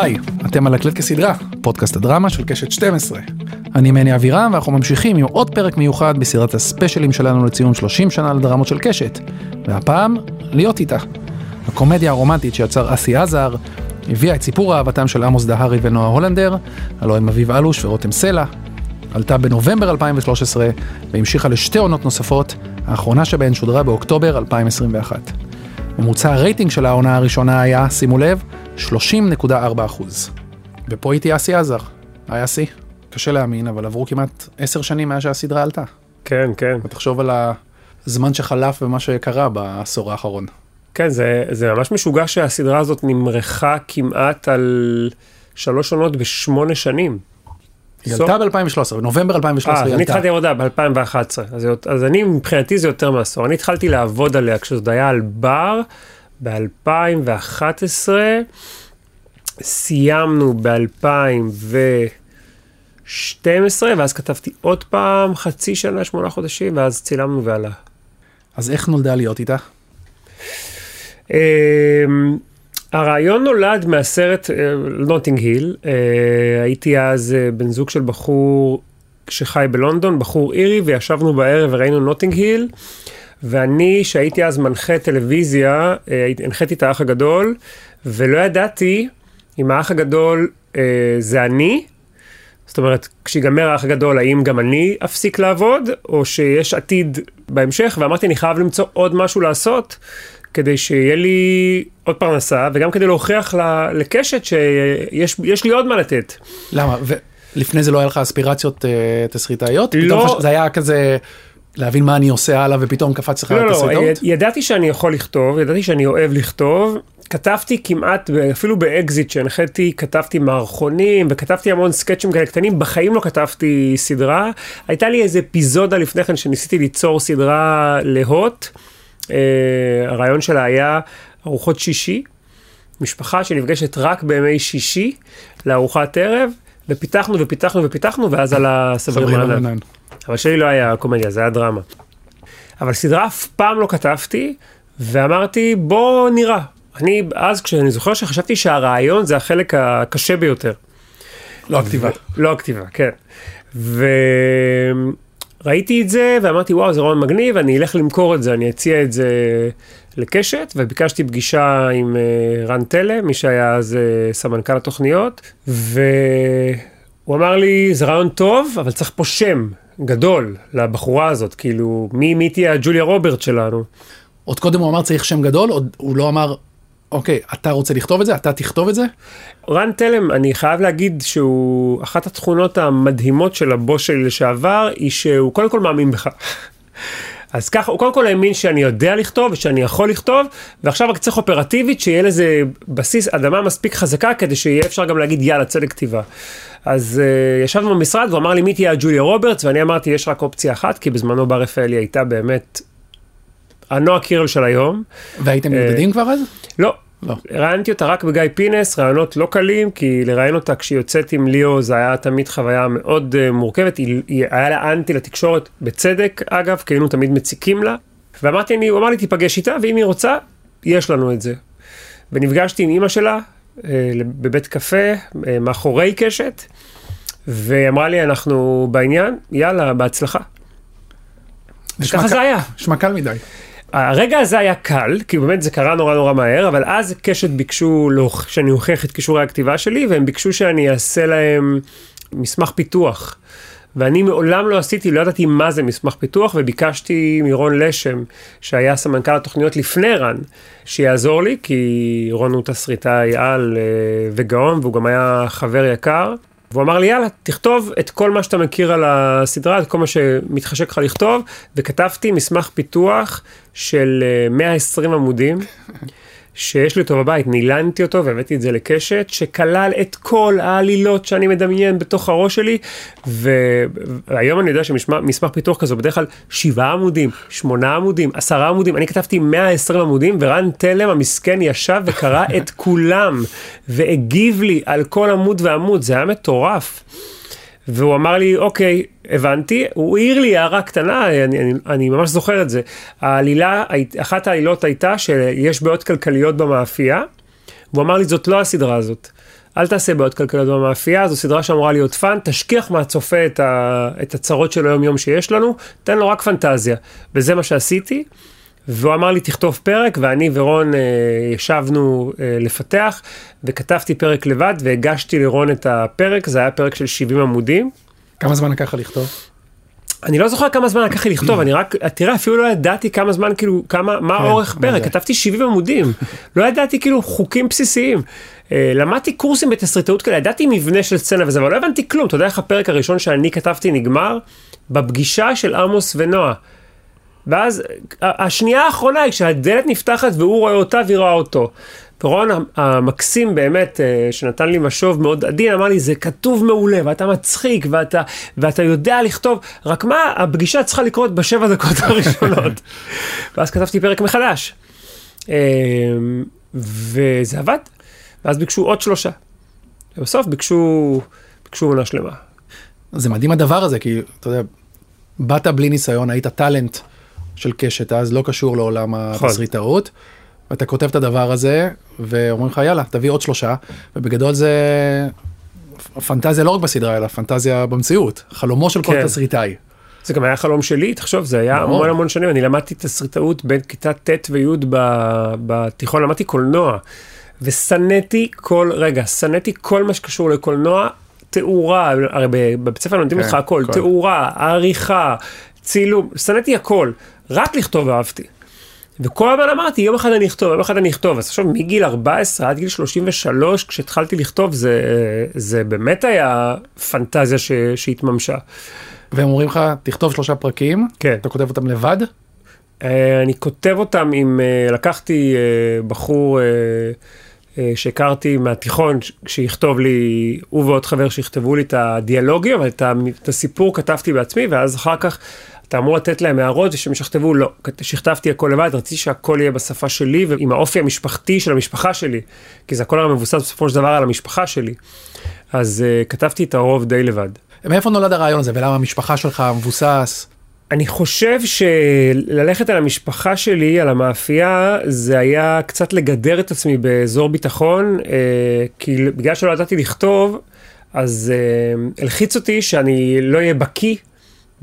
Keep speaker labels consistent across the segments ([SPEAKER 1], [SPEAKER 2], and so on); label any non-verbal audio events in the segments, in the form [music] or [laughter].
[SPEAKER 1] היי, אתם על הקלט כסדרה, פודקאסט הדרמה של קשת 12. אני מני אבירם ואנחנו ממשיכים עם עוד פרק מיוחד בסדרת הספיישלים שלנו לציון 30 שנה לדרמות של קשת. והפעם, להיות איתה. הקומדיה הרומנטית שיצר אסי עזר, הביאה את סיפור אהבתם של עמוס דהרי ונועה הולנדר, הלוא הם אביב אלוש ורותם סלע. עלתה בנובמבר 2013 והמשיכה לשתי עונות נוספות, האחרונה שבהן שודרה באוקטובר 2021. ממוצע הרייטינג של העונה הראשונה היה, שימו לב, 30.4 ופה איתי אסי עזר. היי אסי, קשה להאמין, אבל עברו כמעט עשר שנים מאז שהסדרה עלתה.
[SPEAKER 2] כן, כן.
[SPEAKER 1] ותחשוב על הזמן שחלף ומה שקרה בעשור האחרון.
[SPEAKER 2] כן, זה, זה ממש משוגע שהסדרה הזאת נמרחה כמעט על שלוש עונות בשמונה שנים.
[SPEAKER 1] היא עלתה ב-2013, בנובמבר 2013 היא
[SPEAKER 2] עלתה. אני התחלתי לעבוד ב-2011, אז, אז אני מבחינתי זה יותר מעשור. אני התחלתי לעבוד עליה כשזה היה על בר ב-2011, סיימנו ב-2012, ואז כתבתי עוד פעם חצי שנה, שמונה חודשים, ואז צילמנו ועלה.
[SPEAKER 1] אז איך נולדה להיות איתה?
[SPEAKER 2] אמ, הרעיון נולד מהסרט Notting אה, Hill, אה, הייתי אז uh, בן זוג של בחור שחי בלונדון, בחור אירי, וישבנו בערב וראינו Notting Hill, ואני, שהייתי אז מנחה טלוויזיה, uh, הנחיתי את האח הגדול, ולא ידעתי אם האח הגדול uh, זה אני, זאת אומרת, כשיגמר האח הגדול, האם גם אני אפסיק לעבוד, או שיש עתיד בהמשך, ואמרתי, אני חייב למצוא עוד משהו לעשות. כדי שיהיה לי עוד פרנסה, וגם כדי להוכיח לקשת שיש לי עוד מה לתת.
[SPEAKER 1] למה? ולפני זה לא היה לך אספירציות uh, תסריטאיות?
[SPEAKER 2] לא.
[SPEAKER 1] פתאום זה היה כזה... להבין מה אני עושה הלאה ופתאום קפץ לך
[SPEAKER 2] לא, לא,
[SPEAKER 1] תסריטאות?
[SPEAKER 2] ידעתי שאני יכול לכתוב, ידעתי שאני אוהב לכתוב. כתבתי כמעט, אפילו באקזיט שהנחיתי, כתבתי מערכונים וכתבתי המון סקצ'ים כאלה קטנים, בחיים לא כתבתי סדרה. הייתה לי איזה אפיזודה לפני כן שניסיתי ליצור סדרה להוט. אה, הרעיון שלה היה ארוחות שישי, משפחה שנפגשת רק בימי שישי לארוחת ערב, ופיתחנו ופיתחנו ופיתחנו, ואז על הסברים הענן. אבל שלי לא היה קומדיה, זה היה דרמה. אבל סדרה אף פעם לא כתבתי, ואמרתי, בוא נראה. אני, אז כשאני זוכר שחשבתי שהרעיון זה החלק הקשה ביותר.
[SPEAKER 1] לא הכתיבה.
[SPEAKER 2] לא הכתיבה, כן. ו... ראיתי את זה ואמרתי וואו זה רעיון מגניב אני אלך למכור את זה אני אציע את זה לקשת וביקשתי פגישה עם uh, רן טלה מי שהיה אז uh, סמנכ"ל התוכניות והוא אמר לי זה רעיון טוב אבל צריך פה שם גדול לבחורה הזאת כאילו מי מי תהיה הג'וליה רוברט שלנו.
[SPEAKER 1] עוד קודם הוא אמר צריך שם גדול עוד הוא לא אמר אוקיי, אתה רוצה לכתוב את זה? אתה תכתוב את זה?
[SPEAKER 2] רן תלם, אני חייב להגיד שהוא, אחת התכונות המדהימות של הבוס שלי לשעבר, היא שהוא קודם כל מאמין בך. אז ככה, הוא קודם כל האמין שאני יודע לכתוב ושאני יכול לכתוב, ועכשיו רק צריך אופרטיבית שיהיה לזה בסיס אדמה מספיק חזקה כדי שיהיה אפשר גם להגיד יאללה צדק כתיבה. אז uh, ישבנו במשרד והוא אמר לי מי תהיה הג'וליה רוברטס ואני אמרתי יש רק אופציה אחת כי בזמנו בר רפאלי הייתה באמת הנועה קירל של היום.
[SPEAKER 1] והייתם ידידים כבר אז?
[SPEAKER 2] לא. לא. ראיינתי אותה רק בגיא פינס, רעיונות לא קלים, כי לראיין אותה כשהיא יוצאת עם ליאו זה היה תמיד חוויה מאוד uh, מורכבת, היא, היא, היה לה אנטי לתקשורת, בצדק אגב, כי היינו תמיד מציקים לה. ואמרתי, אני, הוא אמר לי תיפגש איתה, ואם היא רוצה, יש לנו את זה. ונפגשתי עם אימא שלה uh, בבית קפה, uh, מאחורי קשת, והיא אמרה לי, אנחנו בעניין, יאללה, בהצלחה. וככה זה היה.
[SPEAKER 1] נשמע קל מדי.
[SPEAKER 2] הרגע הזה היה קל, כי באמת זה קרה נורא נורא מהר, אבל אז קשת ביקשו שאני אוכיח את כישורי הכתיבה שלי, והם ביקשו שאני אעשה להם מסמך פיתוח. ואני מעולם לא עשיתי, לא ידעתי מה זה מסמך פיתוח, וביקשתי מרון לשם, שהיה סמנכ"ל התוכניות לפני רן, שיעזור לי, כי רון הוא תסריטאי על אה, וגאון, והוא גם היה חבר יקר. והוא אמר לי, יאללה, תכתוב את כל מה שאתה מכיר על הסדרה, את כל מה שמתחשק לך לכתוב, וכתבתי מסמך פיתוח של 120 אה, עמודים. שיש לי אותו בבית, נילנתי אותו והבאתי את זה לקשת, שכלל את כל העלילות שאני מדמיין בתוך הראש שלי, והיום אני יודע שמסמך פיתוח כזה בדרך כלל שבעה עמודים, שמונה עמודים, עשרה עמודים, אני כתבתי 120 עמודים, ורן תלם המסכן ישב וקרא את כולם, והגיב לי על כל עמוד ועמוד, זה היה מטורף. והוא אמר לי, אוקיי, הבנתי, הוא העיר לי הערה קטנה, אני, אני, אני ממש זוכר את זה. העלילה, אחת העלילות הייתה שיש בעיות כלכליות במאפייה, והוא אמר לי, זאת לא הסדרה הזאת. אל תעשה בעיות כלכליות במאפייה, זו סדרה שאמורה להיות fun, תשכיח מהצופה את, ה, את הצרות של היום יום שיש לנו, תן לו רק פנטזיה. וזה מה שעשיתי, והוא אמר לי תכתוב פרק, ואני ורון אה, ישבנו אה, לפתח, וכתבתי פרק לבד, והגשתי לרון את הפרק, זה היה פרק של 70 עמודים.
[SPEAKER 1] כמה זמן לקח לך לכתוב?
[SPEAKER 2] אני לא זוכר כמה זמן לקח לי לכתוב, אני רק, תראה, אפילו לא ידעתי כמה זמן, כאילו, כמה, מה
[SPEAKER 1] כן,
[SPEAKER 2] אורך פרק? כתבתי 70 עמודים, לא ידעתי כאילו חוקים בסיסיים. אה, למדתי קורסים בתסריטאות כאלה, ידעתי מבנה של סצנה וזה, אבל לא הבנתי כלום, אתה יודע איך הפרק הראשון שאני כתבתי נגמר? בפגישה של עמוס ונועה. ואז השנייה האחרונה היא כשהדלת נפתחת והוא רואה אותה והיא רואה אותו. ורון המקסים באמת, אה, שנתן לי משוב מאוד עדין, אמר לי, זה כתוב מעולה, ואתה מצחיק, ואתה, ואתה יודע לכתוב, רק מה, הפגישה צריכה לקרות בשבע דקות [laughs] הראשונות. ואז כתבתי פרק מחדש. אה, וזה עבד. ואז ביקשו עוד שלושה. ובסוף ביקשו, ביקשו עונה שלמה.
[SPEAKER 1] זה מדהים הדבר הזה, כי אתה יודע, באת בלי ניסיון, היית טאלנט של קשת אז, לא קשור לעולם
[SPEAKER 2] נכון.
[SPEAKER 1] התסריטאות, ואתה כותב את הדבר הזה, ואומרים לך, יאללה, תביא עוד שלושה, ובגדול זה פנטזיה לא רק בסדרה, אלא פנטזיה במציאות, חלומו של כל
[SPEAKER 2] כן.
[SPEAKER 1] תסריטאי.
[SPEAKER 2] זה גם היה חלום שלי, תחשוב, זה היה. המון המון שנים, אני למדתי תסריטאות בין כיתה ט' וי' בתיכון, למדתי קולנוע, ושנאתי כל, רגע, שנאתי כל מה שקשור לקולנוע, תאורה, הרי בבית ספר לומדים
[SPEAKER 1] כן,
[SPEAKER 2] הכל,
[SPEAKER 1] הכל.
[SPEAKER 2] תאורה, עריכה, צילום, שנאתי הכל, רק לכתוב אהבתי. וכל הזמן אמרתי, יום אחד אני אכתוב, יום אחד אני אכתוב. אז עכשיו, מגיל 14 עד גיל 33, כשהתחלתי לכתוב, זה, זה באמת היה פנטזיה ש, שהתממשה.
[SPEAKER 1] והם אומרים לך, תכתוב שלושה פרקים,
[SPEAKER 2] כן.
[SPEAKER 1] אתה כותב אותם לבד,
[SPEAKER 2] אה, אני כותב אותם עם, אה, לקחתי אה, בחור שהכרתי מהתיכון, שיכתוב לי, הוא ועוד חבר שיכתבו לי את הדיאלוגים, אבל את הסיפור כתבתי בעצמי, ואז אחר כך אתה אמור לתת להם הערות ושהם ישכתבו, לא, כת- שכתבתי הכל לבד, רציתי שהכל יהיה בשפה שלי ועם האופי המשפחתי של המשפחה שלי, כי זה הכל הרי מבוסס בסופו של דבר על המשפחה שלי. אז uh, כתבתי את הרוב די לבד.
[SPEAKER 1] מאיפה נולד הרעיון הזה, ולמה המשפחה שלך מבוסס?
[SPEAKER 2] אני חושב שללכת על המשפחה שלי, על המאפייה, זה היה קצת לגדר את עצמי באזור ביטחון, אה, כי בגלל שלא ידעתי לכתוב, אז אה, הלחיץ אותי שאני לא אהיה בקיא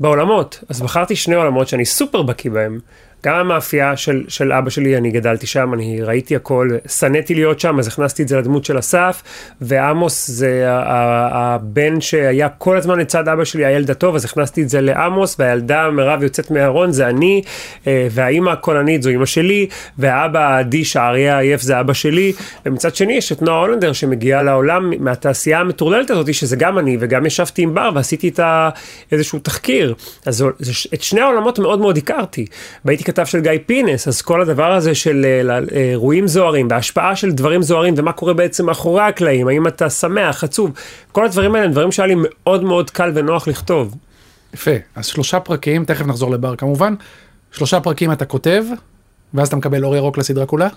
[SPEAKER 2] בעולמות. אז בחרתי שני עולמות שאני סופר בקיא בהם. גם המאפייה של, של אבא שלי, אני גדלתי שם, אני ראיתי הכל, שנאתי להיות שם, אז הכנסתי את זה לדמות של אסף, ועמוס זה הבן שהיה כל הזמן לצד אבא שלי, הילד הטוב, אז הכנסתי את זה לעמוס, והילדה מירב יוצאת מהארון זה אני, אה, והאימא הקולנית זו אימא שלי, והאבא האדיש, האריה העייף זה אבא שלי, ומצד שני יש את נועה הולנדר שמגיעה לעולם מהתעשייה המטורללת הזאת, שזה גם אני, וגם ישבתי עם בר ועשיתי את ה... איזשהו תחקיר. אז זה, את שני העולמות מאוד מאוד הכרתי. כתב של גיא פינס, אז כל הדבר הזה של אה, אה, אירועים זוהרים, והשפעה של דברים זוהרים, ומה קורה בעצם מאחורי הקלעים, האם אתה שמח, עצוב, כל הדברים האלה הם דברים שהיה לי מאוד מאוד קל ונוח לכתוב.
[SPEAKER 1] יפה, אז שלושה פרקים, תכף נחזור לבר כמובן, שלושה פרקים אתה כותב, ואז אתה מקבל אור ירוק לסדרה כולה?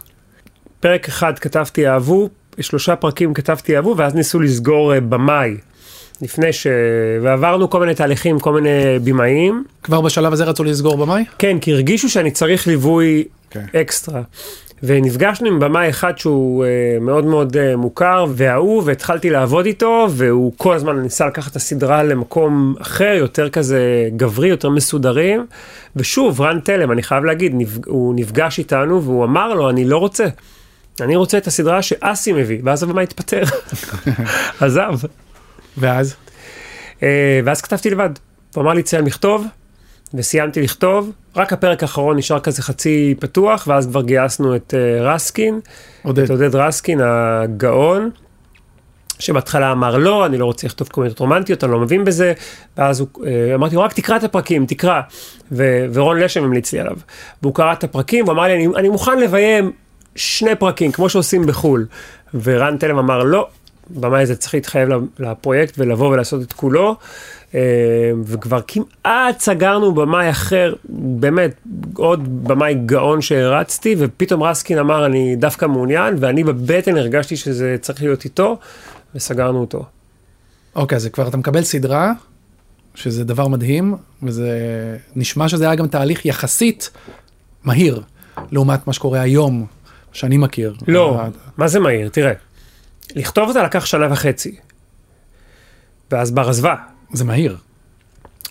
[SPEAKER 2] פרק אחד כתבתי אהבו, שלושה פרקים כתבתי אהבו, ואז ניסו לסגור אה, במאי. לפני ש... ועברנו כל מיני תהליכים, כל מיני במאים.
[SPEAKER 1] כבר בשלב הזה רצו לסגור במאי?
[SPEAKER 2] כן, כי הרגישו שאני צריך ליווי
[SPEAKER 1] כן.
[SPEAKER 2] אקסטרה. ונפגשנו עם במאי אחד שהוא אה, מאוד מאוד אה, מוכר ואהוב, והתחלתי לעבוד איתו, והוא כל הזמן ניסה לקחת את הסדרה למקום אחר, יותר כזה גברי, יותר מסודרים. ושוב, רן תלם, אני חייב להגיד, נפג... הוא נפגש איתנו והוא אמר לו, אני לא רוצה. אני רוצה את הסדרה שאסי מביא, ואז הבמאי התפטר. [laughs] עזב.
[SPEAKER 1] ואז?
[SPEAKER 2] אה, ואז כתבתי לבד. הוא אמר לי, ציין לכתוב, וסיימתי לכתוב. רק הפרק האחרון נשאר כזה חצי פתוח, ואז כבר גייסנו את אה, רסקין,
[SPEAKER 1] עודד.
[SPEAKER 2] את עודד רסקין הגאון, שבהתחלה אמר לא, אני לא רוצה לכתוב קומדיות רומנטיות, אני לא מבין בזה, ואז הוא, אה, אמרתי לו, רק תקרא את הפרקים, תקרא. ו- ורון לשם המליץ לי עליו. והוא קרא את הפרקים, והוא אמר לי, אני, אני מוכן לביים שני פרקים, כמו שעושים בחו"ל. ורן תלם אמר, לא, במאי הזה צריך להתחייב לפרויקט ולבוא ולעשות את כולו. אה, וכבר כמעט סגרנו במאי אחר, באמת, עוד במאי גאון שהרצתי, ופתאום רסקין אמר, אני דווקא מעוניין, ואני בבטן הרגשתי שזה צריך להיות איתו, וסגרנו אותו.
[SPEAKER 1] אוקיי, אז כבר אתה מקבל סדרה, שזה דבר מדהים, וזה נשמע שזה היה גם תהליך יחסית מהיר, לעומת מה שקורה היום, שאני מכיר.
[SPEAKER 2] לא, מה זה מהיר? תראה. לכתוב אותה לקח שנה וחצי. ואז בר עזבה.
[SPEAKER 1] זה מהיר.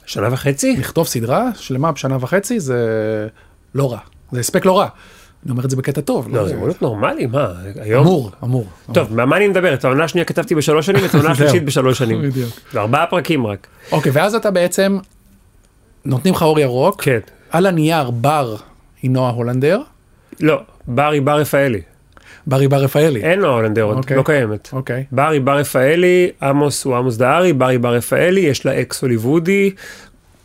[SPEAKER 2] שנה וחצי?
[SPEAKER 1] לכתוב סדרה שלמה בשנה וחצי זה לא רע. זה הספק לא רע. אני אומר את זה בקטע טוב.
[SPEAKER 2] לא, זה אמור להיות נורמלי, מה? היום...
[SPEAKER 1] אמור, אמור.
[SPEAKER 2] טוב, מה אני מדבר? את העונה השנייה כתבתי בשלוש שנים, את העונה [laughs] השלישית בשלוש שנים. [laughs]
[SPEAKER 1] בדיוק.
[SPEAKER 2] זה ארבעה פרקים רק.
[SPEAKER 1] אוקיי, ואז אתה בעצם, נותנים לך אור ירוק,
[SPEAKER 2] כן.
[SPEAKER 1] על הנייר בר היא נועה הולנדר,
[SPEAKER 2] לא, ברי בר רפאלי.
[SPEAKER 1] ברי בר רפאלי.
[SPEAKER 2] אין נועה הולנדר עוד,
[SPEAKER 1] אוקיי.
[SPEAKER 2] לא קיימת.
[SPEAKER 1] אוקיי.
[SPEAKER 2] ברי בר רפאלי, עמוס הוא עמוס דהרי, ברי בר רפאלי, יש לה אקס הוליוודי.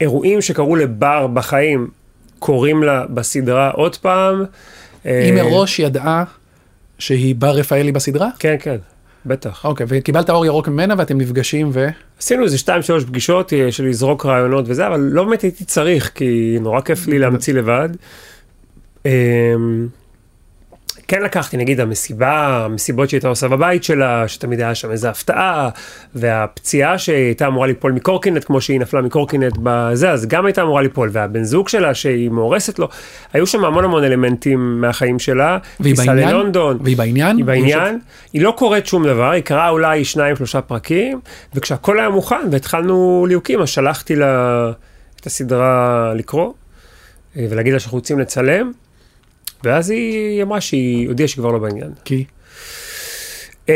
[SPEAKER 2] אירועים שקרו לבר בחיים, קורים לה בסדרה עוד פעם.
[SPEAKER 1] היא
[SPEAKER 2] אה,
[SPEAKER 1] מראש ידעה שהיא בר רפאלי בסדרה?
[SPEAKER 2] כן, כן, בטח.
[SPEAKER 1] אוקיי, וקיבלת אור ירוק ממנה ואתם נפגשים ו...
[SPEAKER 2] עשינו איזה שתיים שלוש פגישות אה, של לזרוק רעיונות וזה, אבל לא באמת הייתי צריך, כי נורא כיף לי להמציא לבד. כן לקחתי, נגיד, המסיבה, המסיבות שהייתה עושה בבית שלה, שתמיד היה שם איזה הפתעה, והפציעה שהייתה אמורה ליפול מקורקינט, כמו שהיא נפלה מקורקינט בזה, אז גם הייתה אמורה ליפול, והבן זוג שלה, שהיא מאורסת לו, היו שם המון המון אלמנטים מהחיים שלה.
[SPEAKER 1] והיא בעניין?
[SPEAKER 2] ללונדון.
[SPEAKER 1] והיא בעניין?
[SPEAKER 2] היא בעניין, היא לא קוראת שום דבר, היא קראה אולי שניים שלושה פרקים, וכשהכל היה מוכן והתחלנו ליהוקים, אז שלחתי לה את הסדרה לקרוא, אה, ולהגיד לה שאנחנו רוצים לצלם, ואז היא אמרה שהיא הודיעה שהיא כבר לא בעניין.
[SPEAKER 1] כי?
[SPEAKER 2] Um,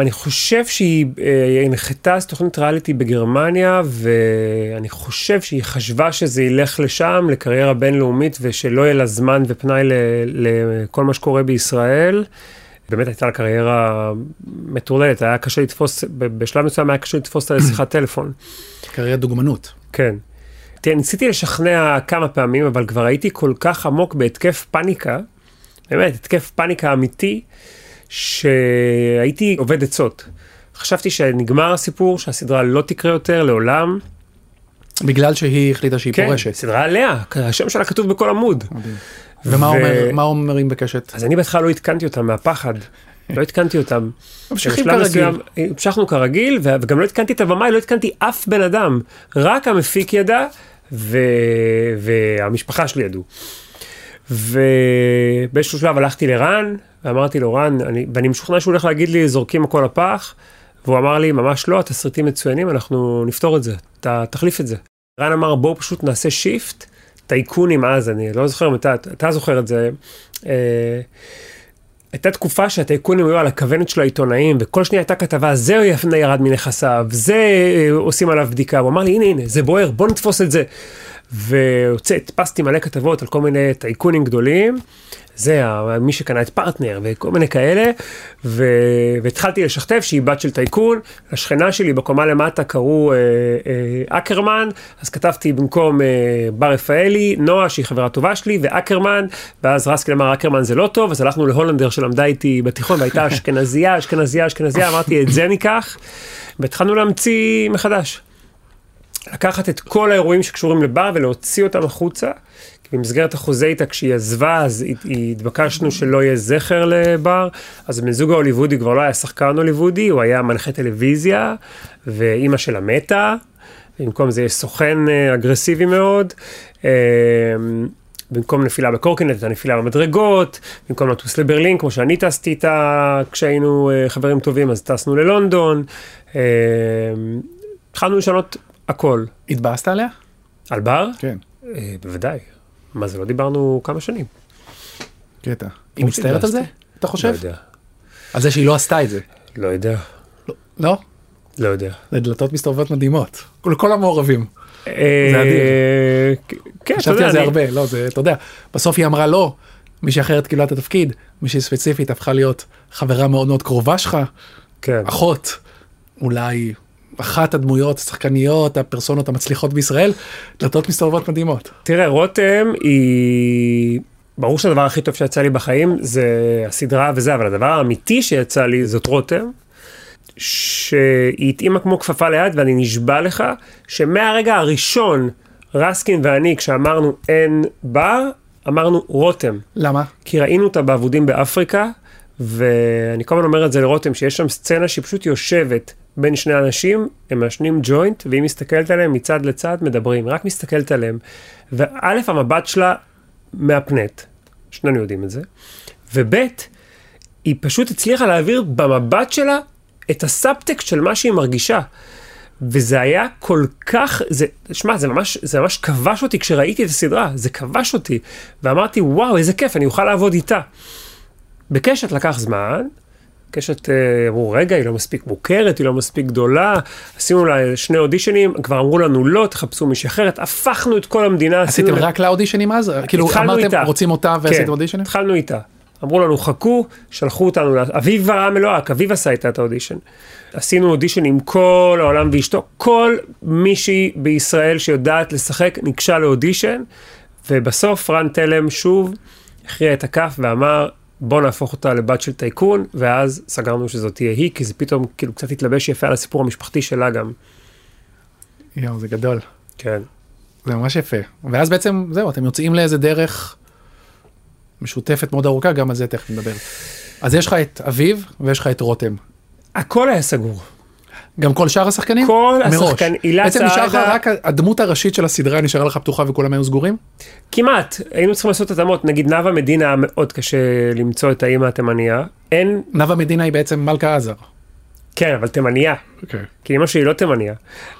[SPEAKER 2] אני חושב שהיא uh, הנחתה אז תוכנית ריאליטי בגרמניה, ואני חושב שהיא חשבה שזה ילך לשם, לקריירה בינלאומית, ושלא יהיה לה זמן ופנאי לכל מה שקורה בישראל. באמת הייתה לה קריירה מטורללת, היה קשה לתפוס, בשלב מסוים היה קשה לתפוס אותה לשיחת טלפון.
[SPEAKER 1] קריירת דוגמנות.
[SPEAKER 2] כן. תראה, ניסיתי לשכנע כמה פעמים, אבל כבר הייתי כל כך עמוק בהתקף פאניקה, באמת, התקף פאניקה אמיתי, שהייתי עובד עצות. חשבתי שנגמר הסיפור, שהסדרה לא תקרה יותר לעולם.
[SPEAKER 1] בגלל שהיא החליטה שהיא
[SPEAKER 2] כן,
[SPEAKER 1] פורשת.
[SPEAKER 2] סדרה עליה, השם שלה כתוב בכל עמוד.
[SPEAKER 1] ומה
[SPEAKER 2] ו-
[SPEAKER 1] אומר- אומרים בקשת?
[SPEAKER 2] אז אני בהתחלה לא עדכנתי אותם מהפחד. לא עדכנתי אותם.
[SPEAKER 1] ממשיכים כרגיל.
[SPEAKER 2] המשכנו כרגיל, וגם לא עדכנתי את הבמאי, לא עדכנתי אף בן אדם. רק המפיק ידע, ו... והמשפחה שלי ידעו. ובאיזשהו שלב הלכתי לרן, ואמרתי לו, רן, אני... ואני משוכנע שהוא הולך להגיד לי, זורקים הכל לפח, והוא אמר לי, ממש לא, התסריטים מצוינים, אנחנו נפתור את זה, אתה תחליף את זה. רן אמר, בואו פשוט נעשה shift, טייקונים אז, אני לא זוכר אתה, אתה זוכר את זה. אה, הייתה תקופה שהטייקונים היו על הכוונת של העיתונאים, וכל שנייה הייתה כתבה, זה יפנה ירד מנכסיו, זה אה, עושים עליו בדיקה. הוא אמר לי, הנה, הנה, זה בוער, בוא נתפוס את זה. והדפסתי מלא כתבות על כל מיני טייקונים גדולים, זה מי שקנה את פרטנר וכל מיני כאלה, ו... והתחלתי לשכתב שהיא בת של טייקון, השכנה שלי בקומה למטה קראו אה, אה, אקרמן, אז כתבתי במקום אה, בר רפאלי, נועה שהיא חברה טובה שלי, ואקרמן, ואז רסקל אמר אקרמן זה לא טוב, אז הלכנו להולנדר שלמדה איתי בתיכון, והייתה אשכנזייה, אשכנזייה, אשכנזייה, אמרתי את זה ניקח, והתחלנו להמציא מחדש. לקחת את כל האירועים שקשורים לבר ולהוציא אותם החוצה. במסגרת החוזה איתה, כשהיא עזבה, אז הת- התבקשנו שלא יהיה זכר לבר. אז הבן זוג ההוליוודי כבר לא היה שחקן הוליוודי, הוא היה מנחה טלוויזיה, ואימא שלה מתה. במקום זה יש סוכן אה, אגרסיבי מאוד. אה, במקום נפילה בקורקינט, הייתה נפילה במדרגות, במקום לטוס לברלין, כמו שאני טסתי איתה כשהיינו אה, חברים טובים, אז טסנו ללונדון. אה, התחלנו לשנות הכל.
[SPEAKER 1] התבאסת עליה?
[SPEAKER 2] על בר?
[SPEAKER 1] כן.
[SPEAKER 2] אה, בוודאי. מה זה, לא דיברנו כמה שנים.
[SPEAKER 1] קטע. היא מצטערת על זה? אתה חושב?
[SPEAKER 2] לא יודע.
[SPEAKER 1] על זה שהיא לא עשתה את זה.
[SPEAKER 2] לא יודע.
[SPEAKER 1] לא?
[SPEAKER 2] לא יודע.
[SPEAKER 1] זה דלתות מסתובבות מדהימות. לכל המעורבים.
[SPEAKER 2] אה,
[SPEAKER 1] אדיר.
[SPEAKER 2] כן, אתה
[SPEAKER 1] חשבתי
[SPEAKER 2] יודע,
[SPEAKER 1] על זה הרבה, לא, זה, אתה יודע, בסוף היא אמרה לא, מישהי אחרת קיבלה את התפקיד, מישהי ספציפית הפכה להיות חברה מאוד מאוד קרובה שלך,
[SPEAKER 2] כן.
[SPEAKER 1] אחות, אולי אחת הדמויות, השחקניות, הפרסונות המצליחות בישראל, דלתות מסתובבות מדהימות.
[SPEAKER 2] תראה, רותם היא... ברור שהדבר הכי טוב שיצא לי בחיים זה הסדרה וזה, אבל הדבר האמיתי שיצא לי זאת רותם, שהיא התאימה כמו כפפה ליד, ואני נשבע לך שמהרגע הראשון, רסקין ואני, כשאמרנו אין בר, אמרנו רותם.
[SPEAKER 1] למה?
[SPEAKER 2] כי ראינו אותה באבודים באפריקה, ואני כל הזמן אומר את זה לרותם, שיש שם סצנה שהיא פשוט יושבת בין שני אנשים, הם מעשנים ג'וינט, והיא מסתכלת עליהם מצד לצד, מדברים, רק מסתכלת עליהם. וא', המבט שלה מהפנט, שנינו יודעים את זה, וב', היא פשוט הצליחה להעביר במבט שלה את הסאבטקסט של מה שהיא מרגישה. וזה היה כל כך, זה, שמע, זה ממש, זה ממש כבש אותי כשראיתי את הסדרה, זה כבש אותי. ואמרתי, וואו, איזה כיף, אני אוכל לעבוד איתה. בקשת לקח זמן, קשת אה, אמרו, רגע, היא לא מספיק מוכרת, היא לא מספיק גדולה, עשינו לה שני אודישנים, כבר אמרו לנו לא, תחפשו מישהי אחרת, הפכנו את כל המדינה.
[SPEAKER 1] עשיתם רק לאודישנים אז? כאילו אמרתם, איתה. רוצים אותה ועשיתם כן, אודישנים?
[SPEAKER 2] התחלנו איתה. אמרו לנו, חכו, שלחו אותנו, אביב ורם אלוהק, אביב עשה איתה את האודישן. עשינו אודישן עם כל העולם ואשתו, כל מישהי בישראל שיודעת לשחק ניגשה לאודישן, ובסוף רן תלם שוב הכריע את הכף ואמר, בוא נהפוך אותה לבת של טייקון, ואז סגרנו שזאת תהיה היא, כי זה פתאום כאילו קצת התלבש יפה על הסיפור המשפחתי שלה גם.
[SPEAKER 1] יואו, זה גדול.
[SPEAKER 2] כן.
[SPEAKER 1] זה ממש יפה. ואז בעצם, זהו, אתם יוצאים לאיזה דרך משותפת מאוד ארוכה, גם על זה תכף נדבר. אז יש לך את אביב ויש לך את רותם.
[SPEAKER 2] הכל היה סגור.
[SPEAKER 1] גם כל שאר השחקנים?
[SPEAKER 2] כל השחקנים,
[SPEAKER 1] הילה. בעצם נשאר לך רק הדמות הראשית של הסדרה נשארה לך פתוחה וכולם היו סגורים?
[SPEAKER 2] כמעט, היינו צריכים לעשות התאמות, נגיד נאוה מדינה היה מאוד קשה למצוא את האימא התימניה, אין...
[SPEAKER 1] נאוה מדינה היא בעצם מלכה עזר.
[SPEAKER 2] כן, אבל תימניה. Okay. אוקיי. כי אמא שלי לא תימניה.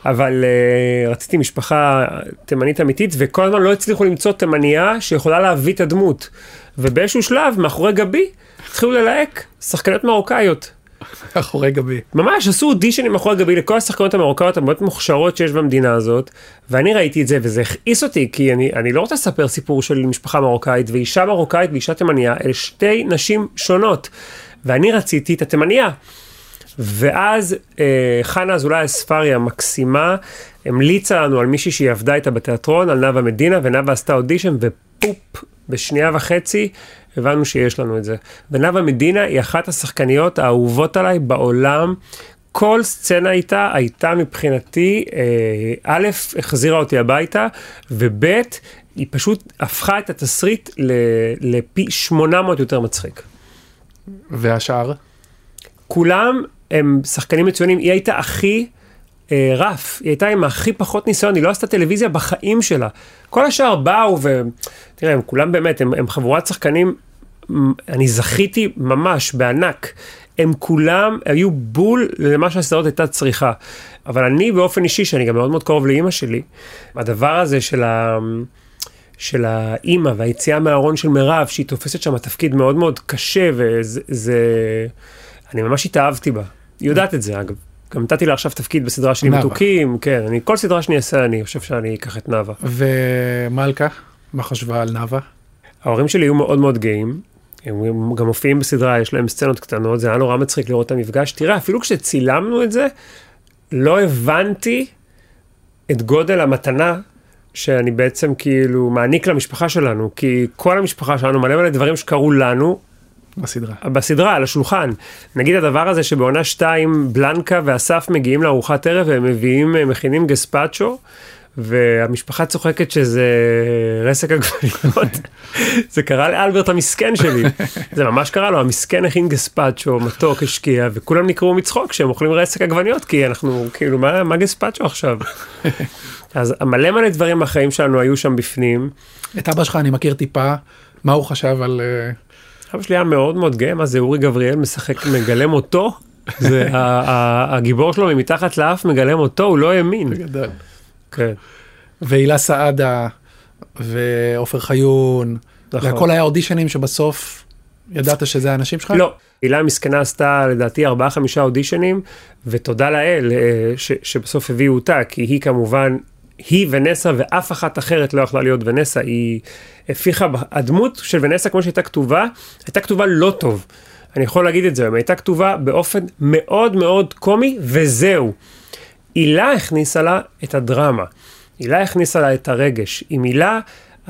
[SPEAKER 2] אבל uh, רציתי משפחה תימנית אמיתית, וכל הזמן לא הצליחו למצוא תימניה שיכולה להביא את הדמות. ובאיזשהו שלב, מאחורי גבי, התחילו ללהק שחקניות מרוקאיות.
[SPEAKER 1] מאחורי גבי.
[SPEAKER 2] ממש, עשו אודישנים מאחורי גבי לכל השחקניות המרוקאיות המאוד מוכשרות שיש במדינה הזאת, ואני ראיתי את זה וזה הכעיס אותי, כי אני, אני לא רוצה לספר סיפור של משפחה מרוקאית, ואישה מרוקאית ואישה תימניה, אלה שתי נשים שונות, ואני רציתי את התימניה. ואז אה, חנה אזולאי אספריה המקסימה המליצה לנו על מישהי שהיא עבדה איתה בתיאטרון, על נאוה מדינה, ונאוה עשתה אודישן, ופופ, בשנייה וחצי הבנו שיש לנו את זה. ונאוה מדינה היא אחת השחקניות האהובות עליי בעולם. כל סצנה איתה הייתה מבחינתי, אה, א', החזירה אותי הביתה, וב', היא פשוט הפכה את התסריט לפי 800 יותר מצחיק.
[SPEAKER 1] והשאר?
[SPEAKER 2] כולם הם שחקנים מצוינים, היא הייתה הכי אה, רף, היא הייתה עם הכי פחות ניסיון, היא לא עשתה טלוויזיה בחיים שלה. כל השאר באו ו... תראה, הם כולם באמת, הם, הם חבורת שחקנים, אני זכיתי ממש בענק. הם כולם היו בול למה שהסדרות הייתה צריכה. אבל אני באופן אישי, שאני גם מאוד מאוד קרוב לאימא שלי, הדבר הזה של ה... של האימא והיציאה מהארון של מירב, שהיא תופסת שם תפקיד מאוד מאוד קשה, וזה... אני ממש התאהבתי בה. היא יודעת את זה, אגב. גם נתתי לה עכשיו תפקיד בסדרה שלי מתוקים, כן, אני, כל סדרה שאני אעשה, אני חושב שאני אקח את נאוה.
[SPEAKER 1] ומלכה, מה חשבה על נאוה?
[SPEAKER 2] ההורים שלי היו מאוד מאוד גאים, הם גם מופיעים בסדרה, יש להם סצנות קטנות, זה היה נורא מצחיק לראות את המפגש. תראה, אפילו כשצילמנו את זה, לא הבנתי את גודל המתנה שאני בעצם כאילו מעניק למשפחה שלנו, כי כל המשפחה שלנו מלא מלא דברים שקרו לנו,
[SPEAKER 1] בסדרה.
[SPEAKER 2] בסדרה, על השולחן. נגיד הדבר הזה שבעונה 2 בלנקה ואסף מגיעים לארוחת ערב והם מביאים, מכינים גספצ'ו. והמשפחה צוחקת שזה רסק עגבניות. [laughs] זה קרה לאלברט המסכן שלי. [laughs] זה ממש קרה לו, המסכן הכין גספצ'ו, מתוק, השקיע, וכולם נקראו מצחוק שהם אוכלים רסק עגבניות, כי אנחנו, כאילו, מה, מה גספצ'ו עכשיו? [laughs] אז מלא מלא דברים מהחיים שלנו היו שם בפנים.
[SPEAKER 1] את אבא שלך אני מכיר טיפה, מה הוא חשב על... Uh...
[SPEAKER 2] אבא שלי היה מאוד מאוד גאה, מה זה אורי גבריאל משחק, מגלם אותו, זה הגיבור שלו ממתחת לאף מגלם אותו, הוא לא האמין.
[SPEAKER 1] גדול. כן. והילה סעדה, ועופר חיון, נכון. והכל היה אודישנים שבסוף ידעת שזה האנשים שלך?
[SPEAKER 2] לא. הילה מסכנה עשתה לדעתי ארבעה חמישה אודישנים, ותודה לאל אה, ש, שבסוף הביאו אותה, כי היא כמובן היא ונסה ואף אחת אחרת לא יכלה להיות ונסה, היא הפיחה, הדמות של ונסה כמו שהייתה כתובה, הייתה כתובה לא טוב. אני יכול להגיד את זה, היא הייתה כתובה באופן מאוד מאוד קומי, וזהו. הילה הכניסה לה את הדרמה. הילה הכניסה לה את הרגש. עם הילה,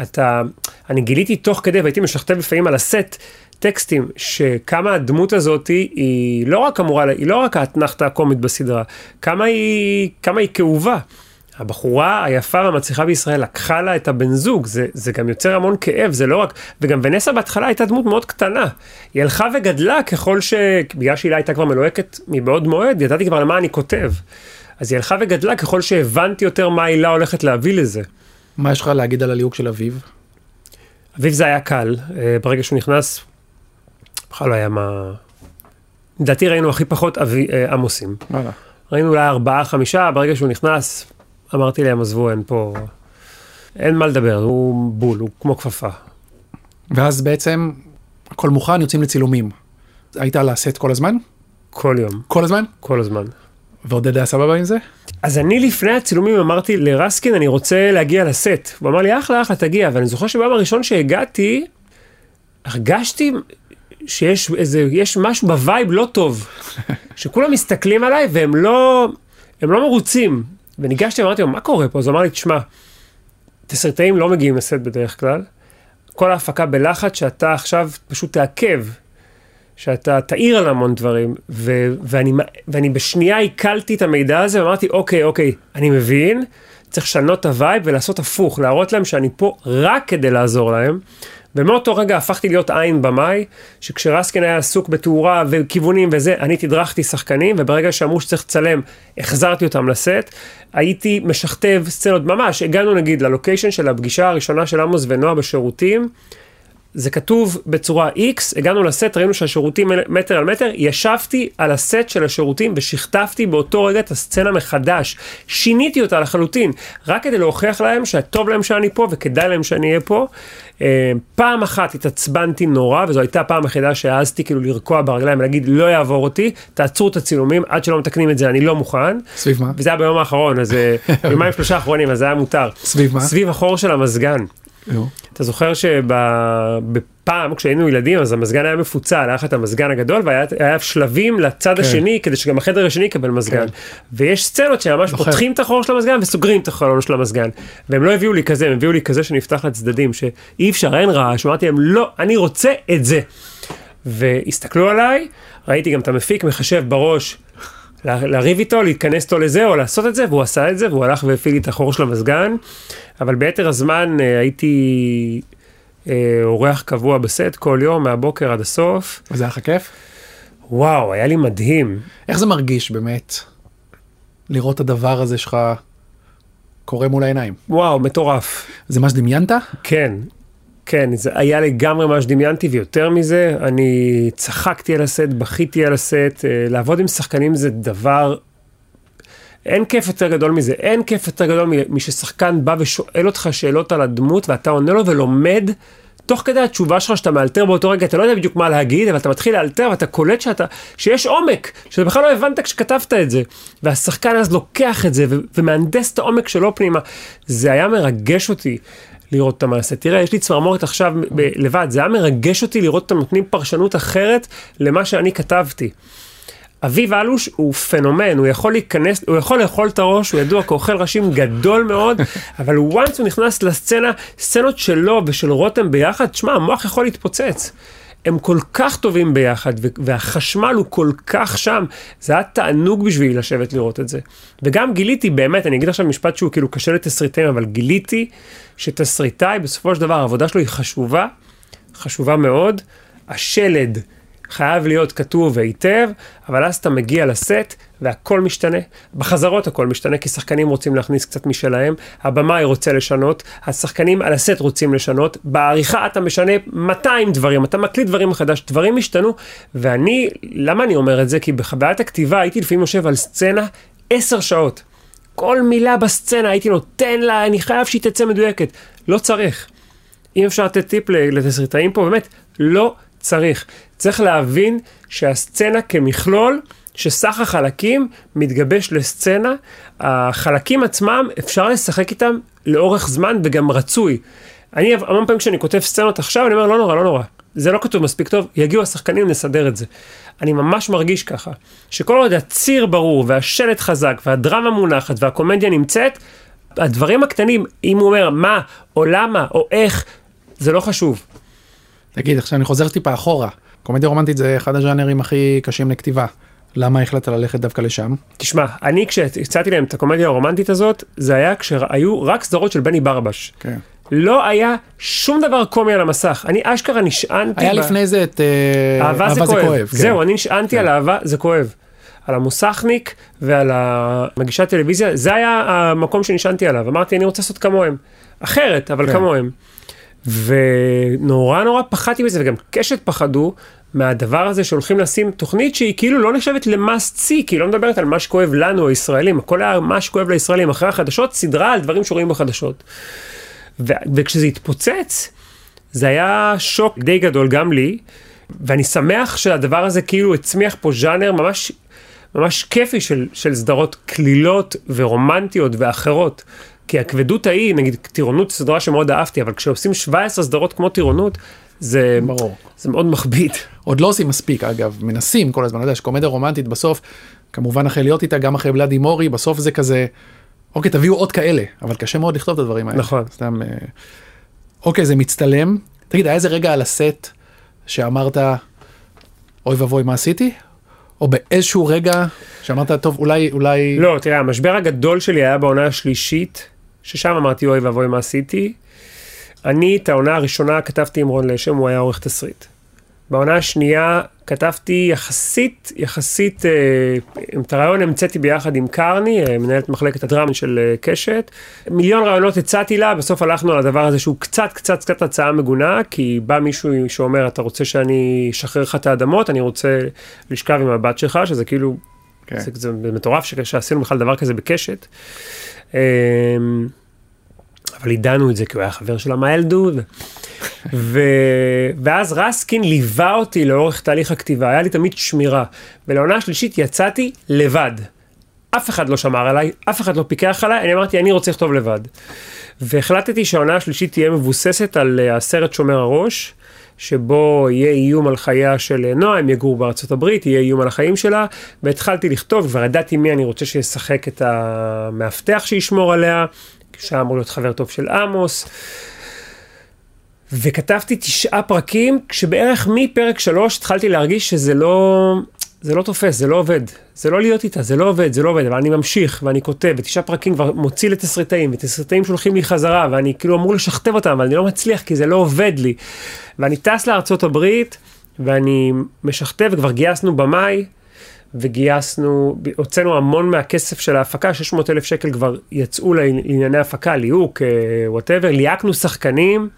[SPEAKER 2] אתה... אני גיליתי תוך כדי, והייתי משכתב לפעמים על הסט, טקסטים, שכמה הדמות הזאת היא לא רק אמורה, היא לא רק האתנחתה הקומית בסדרה, כמה היא, כמה היא כאובה. הבחורה היפה והמצליחה בישראל לקחה לה את הבן זוג, זה, זה גם יוצר המון כאב, זה לא רק, וגם ונסה בהתחלה הייתה דמות מאוד קטנה. היא הלכה וגדלה ככל ש... בגלל שהילה הייתה כבר מלוהקת מבעוד מועד, ידעתי כבר על מה אני כותב. אז היא הלכה וגדלה ככל שהבנתי יותר מה הילה הולכת להביא לזה.
[SPEAKER 1] מה יש לך להגיד על הליהוק של אביב?
[SPEAKER 2] אביב זה היה קל, אה, ברגע שהוא נכנס, בכלל לא היה מה... לדעתי ראינו הכי פחות אבי, אה, עמוסים. ראינו אולי ארבעה, חמישה, ברגע שהוא נכנס, אמרתי להם, עזבו, אין פה... אין מה לדבר, הוא בול, הוא כמו כפפה.
[SPEAKER 1] ואז בעצם הכל מוכן, יוצאים לצילומים. היית על הסט כל הזמן?
[SPEAKER 2] כל יום,
[SPEAKER 1] כל הזמן?
[SPEAKER 2] כל הזמן.
[SPEAKER 1] ועודד היה סבבה עם זה?
[SPEAKER 2] אז אני לפני הצילומים אמרתי לרסקין, אני רוצה להגיע לסט. הוא אמר לי, אחלה, אחלה, תגיע. ואני זוכר שביום הראשון שהגעתי, הרגשתי שיש איזה, יש משהו ב vibe לא טוב. [laughs] שכולם מסתכלים עליי והם לא, הם לא מרוצים. וניגשתי ואמרתי לו, מה קורה פה? אז הוא אמר לי, תשמע, תסריטאים לא מגיעים לסט בדרך כלל. כל ההפקה בלחץ שאתה עכשיו פשוט תעכב. שאתה תעיר על המון דברים, ו- ואני, ואני בשנייה עיכלתי את המידע הזה ואמרתי, אוקיי, אוקיי, אני מבין, צריך לשנות את ה vibe ולעשות הפוך, להראות להם שאני פה רק כדי לעזור להם. ומאותו רגע הפכתי להיות עין במאי, שכשרסקין היה עסוק בתאורה וכיוונים וזה, אני תדרכתי שחקנים, וברגע שאמרו שצריך לצלם, החזרתי אותם לסט. הייתי משכתב סצנות ממש, הגענו נגיד ללוקיישן של הפגישה הראשונה של עמוס ונועה בשירותים. זה כתוב בצורה X, הגענו לסט, ראינו שהשירותים מטר על מטר, ישבתי על הסט של השירותים ושכתבתי באותו רגע את הסצנה מחדש. שיניתי אותה לחלוטין, רק כדי להוכיח להם שטוב להם שאני פה וכדאי להם שאני אהיה פה. אה, פעם אחת התעצבנתי נורא, וזו הייתה הפעם היחידה שהעזתי כאילו לרקוע ברגליים ולהגיד לא יעבור אותי, תעצרו את הצילומים, עד שלא מתקנים את זה אני לא מוכן.
[SPEAKER 1] סביב מה?
[SPEAKER 2] וזה היה ביום האחרון, אז אה, [laughs] יומיים שלושה אחרונים, אז זה היה מותר.
[SPEAKER 1] סביב מה?
[SPEAKER 2] סביב החור של המזגן.
[SPEAKER 1] נו.
[SPEAKER 2] אתה זוכר שבפעם כשהיינו ילדים אז המזגן היה מפוצל, היה לך את המזגן הגדול והיה שלבים לצד
[SPEAKER 1] כן.
[SPEAKER 2] השני כדי שגם החדר השני יקבל מזגן.
[SPEAKER 1] כן.
[SPEAKER 2] ויש סצנות שממש
[SPEAKER 1] זוכר.
[SPEAKER 2] פותחים את החור של המזגן וסוגרים את החלון של המזגן. והם לא הביאו לי כזה, הם הביאו לי כזה שנפתח לצדדים, שאי אפשר, אין רעש, אמרתי להם לא, אני רוצה את זה. והסתכלו עליי, ראיתי גם את המפיק מחשב בראש. לריב איתו, להתכנס איתו לזה, או לעשות את זה, והוא עשה את זה, והוא הלך והפעיל לי את החור של המזגן. אבל ביתר הזמן אה, הייתי אה, אורח קבוע בסט כל יום, מהבוקר עד הסוף.
[SPEAKER 1] וזה היה לך כיף?
[SPEAKER 2] וואו, היה לי מדהים.
[SPEAKER 1] איך זה מרגיש באמת לראות את הדבר הזה שלך קורה מול העיניים?
[SPEAKER 2] וואו, מטורף.
[SPEAKER 1] זה מה שדמיינת?
[SPEAKER 2] כן, כן, זה היה לגמרי מה שדמיינתי, ויותר מזה, אני צחקתי על הסט, בכיתי על הסט, אה, לעבוד עם שחקנים זה דבר... אין כיף יותר גדול מזה, אין כיף יותר גדול מששחקן בא ושואל אותך שאלות על הדמות, ואתה עונה לו ולומד. תוך כדי התשובה שלך שאתה מאלתר באותו רגע, אתה לא יודע בדיוק מה להגיד, אבל אתה מתחיל לאלתר ואתה קולט שאתה, שיש עומק, שאתה בכלל לא הבנת כשכתבת את זה. והשחקן אז לוקח את זה ומהנדס את העומק שלו פנימה. זה היה מרגש אותי לראות את המעשה. תראה, יש לי צמרמורת עכשיו ב- לבד, זה היה מרגש אותי לראות אותם נותנים פרשנות אחרת למה שאני כתבתי. אביב אלוש הוא פנומן, הוא יכול להיכנס, הוא יכול לאכול את הראש, הוא ידוע כאוכל ראשים גדול מאוד, [laughs] אבל once הוא נכנס לסצנה, סצנות שלו ושל רותם ביחד, תשמע, המוח יכול להתפוצץ. הם כל כך טובים ביחד, והחשמל הוא כל כך שם, זה היה תענוג בשבילי לשבת לראות את זה. וגם גיליתי, באמת, אני אגיד עכשיו משפט שהוא כאילו קשה לתסריטאים, אבל גיליתי שתסריטאי, בסופו של דבר, העבודה שלו היא חשובה, חשובה מאוד. השלד חייב להיות כתוב היטב, אבל אז אתה מגיע לסט והכל משתנה. בחזרות הכל משתנה, כי שחקנים רוצים להכניס קצת משלהם, הבמאי רוצה לשנות, השחקנים על הסט רוצים לשנות, בעריכה אתה משנה 200 דברים, אתה מקליט דברים מחדש, דברים השתנו, ואני, למה אני אומר את זה? כי בחוויית הכתיבה הייתי לפעמים יושב על סצנה 10 שעות. כל מילה בסצנה הייתי נותן לה, אני חייב שהיא תצא מדויקת. לא צריך. אם אפשר לתת טיפ לתסריטאים פה, באמת, לא צריך. צריך להבין שהסצנה כמכלול, שסך החלקים מתגבש לסצנה, החלקים עצמם, אפשר לשחק איתם לאורך זמן וגם רצוי. אני המון פעמים כשאני כותב סצנות עכשיו, אני אומר, לא נורא, לא נורא. זה לא כתוב מספיק טוב, יגיעו השחקנים, נסדר את זה. אני ממש מרגיש ככה, שכל עוד הציר ברור והשלט חזק והדרמה מונחת והקומדיה נמצאת, הדברים הקטנים, אם הוא אומר מה או למה או איך, זה לא חשוב.
[SPEAKER 1] תגיד, עכשיו אני חוזר טיפה אחורה. קומדיה רומנטית זה אחד הז'אנרים הכי קשים לכתיבה. למה החלטת ללכת דווקא לשם?
[SPEAKER 2] תשמע, אני כשהצעתי להם את הקומדיה הרומנטית הזאת, זה היה כשהיו רק סדרות של בני ברבש.
[SPEAKER 1] כן. לא
[SPEAKER 2] היה שום דבר קומי על המסך. אני אשכרה נשענתי...
[SPEAKER 1] היה
[SPEAKER 2] ב-
[SPEAKER 1] לפני זה את אה,
[SPEAKER 2] אהבה זה כואב.
[SPEAKER 1] כן.
[SPEAKER 2] זהו, אני נשענתי על אהבה זה כואב. על המוסכניק ועל המגישת טלוויזיה, זה היה המקום שנשענתי עליו. אמרתי, אני רוצה לעשות כמוהם. אחרת, אבל
[SPEAKER 1] כן.
[SPEAKER 2] כמוהם. ונורא נורא פחדתי מזה, וגם קשת פחדו, מהדבר הזה שהולכים לשים תוכנית שהיא כאילו לא נחשבת למאסט סי, כי היא לא מדברת על מה שכואב לנו הישראלים, הכל היה מה שכואב לישראלים. אחרי החדשות, סדרה על דברים שרואים בחדשות. ו- וכשזה התפוצץ, זה היה שוק די גדול גם לי, ואני שמח שהדבר הזה כאילו הצמיח פה ז'אנר ממש, ממש כיפי של, של סדרות קלילות ורומנטיות ואחרות. כי הכבדות ההיא, נגיד טירונות סדרה שמאוד אהבתי, אבל כשעושים 17 סדרות כמו טירונות, זה,
[SPEAKER 1] ברור.
[SPEAKER 2] זה מאוד מכביד.
[SPEAKER 1] עוד לא עושים מספיק אגב, מנסים כל הזמן, אתה יודע שקומדיה רומנטית בסוף, כמובן אחרי להיות איתה, גם אחרי ולאדי מורי, בסוף זה כזה, אוקיי תביאו עוד כאלה, אבל קשה מאוד לכתוב את הדברים האלה.
[SPEAKER 2] נכון.
[SPEAKER 1] סתם, אה, אוקיי זה מצטלם, תגיד היה איזה רגע על הסט שאמרת, אוי ואבוי מה עשיתי? או באיזשהו רגע שאמרת, טוב אולי, אולי,
[SPEAKER 2] לא, תראה, המשבר הגדול שלי היה בעונה השלישית, ששם אמרתי אוי ואבוי מה עשיתי. אני את העונה הראשונה כתבתי עם רון לשם, הוא היה עורך תסריט. בעונה השנייה כתבתי יחסית, יחסית, אה, את הרעיון המצאתי ביחד עם קרני, אה, מנהלת מחלקת הדרמה של אה, קשת. מיליון רעיונות הצעתי לה, בסוף הלכנו על הדבר הזה שהוא קצת, קצת, קצת הצעה מגונה, כי בא מישהו שאומר, אתה רוצה שאני אשחרר לך את האדמות, אני רוצה לשכב עם הבת שלך, שזה כאילו,
[SPEAKER 1] כן.
[SPEAKER 2] זה, זה מטורף שעשינו בכלל דבר כזה בקשת. אה, אבל ידענו את זה כי הוא היה חבר של המיילדוד. ו... ואז רסקין ליווה אותי לאורך תהליך הכתיבה, היה לי תמיד שמירה. ולעונה השלישית יצאתי לבד. אף אחד לא שמר עליי, אף אחד לא פיקח עליי, אני אמרתי, אני רוצה לכתוב לבד. והחלטתי שהעונה השלישית תהיה מבוססת על אה, הסרט שומר הראש, שבו יהיה איום על חייה של נועה, הם יגורו בארצות הברית, יהיה איום על החיים שלה, והתחלתי לכתוב, כבר ידעתי מי אני רוצה שישחק את המאבטח שישמור עליה, שהיה אמור להיות חבר טוב של עמוס. וכתבתי תשעה פרקים, כשבערך מפרק שלוש התחלתי להרגיש שזה לא, זה לא תופס, זה לא עובד. זה לא להיות איתה, זה לא עובד, זה לא עובד, אבל אני ממשיך ואני כותב, ותשעה פרקים כבר מוציא לתסריטאים, ותסריטאים שולחים לי חזרה, ואני כאילו אמור לשכתב אותם, אבל אני לא מצליח כי זה לא עובד לי. ואני טס לארצות הברית, ואני משכתב, וכבר גייסנו במאי, וגייסנו, הוצאנו המון מהכסף של ההפקה, 600 אלף שקל כבר יצאו לענייני הפקה, ליהוק, whatever, ליהקנו שחקנים.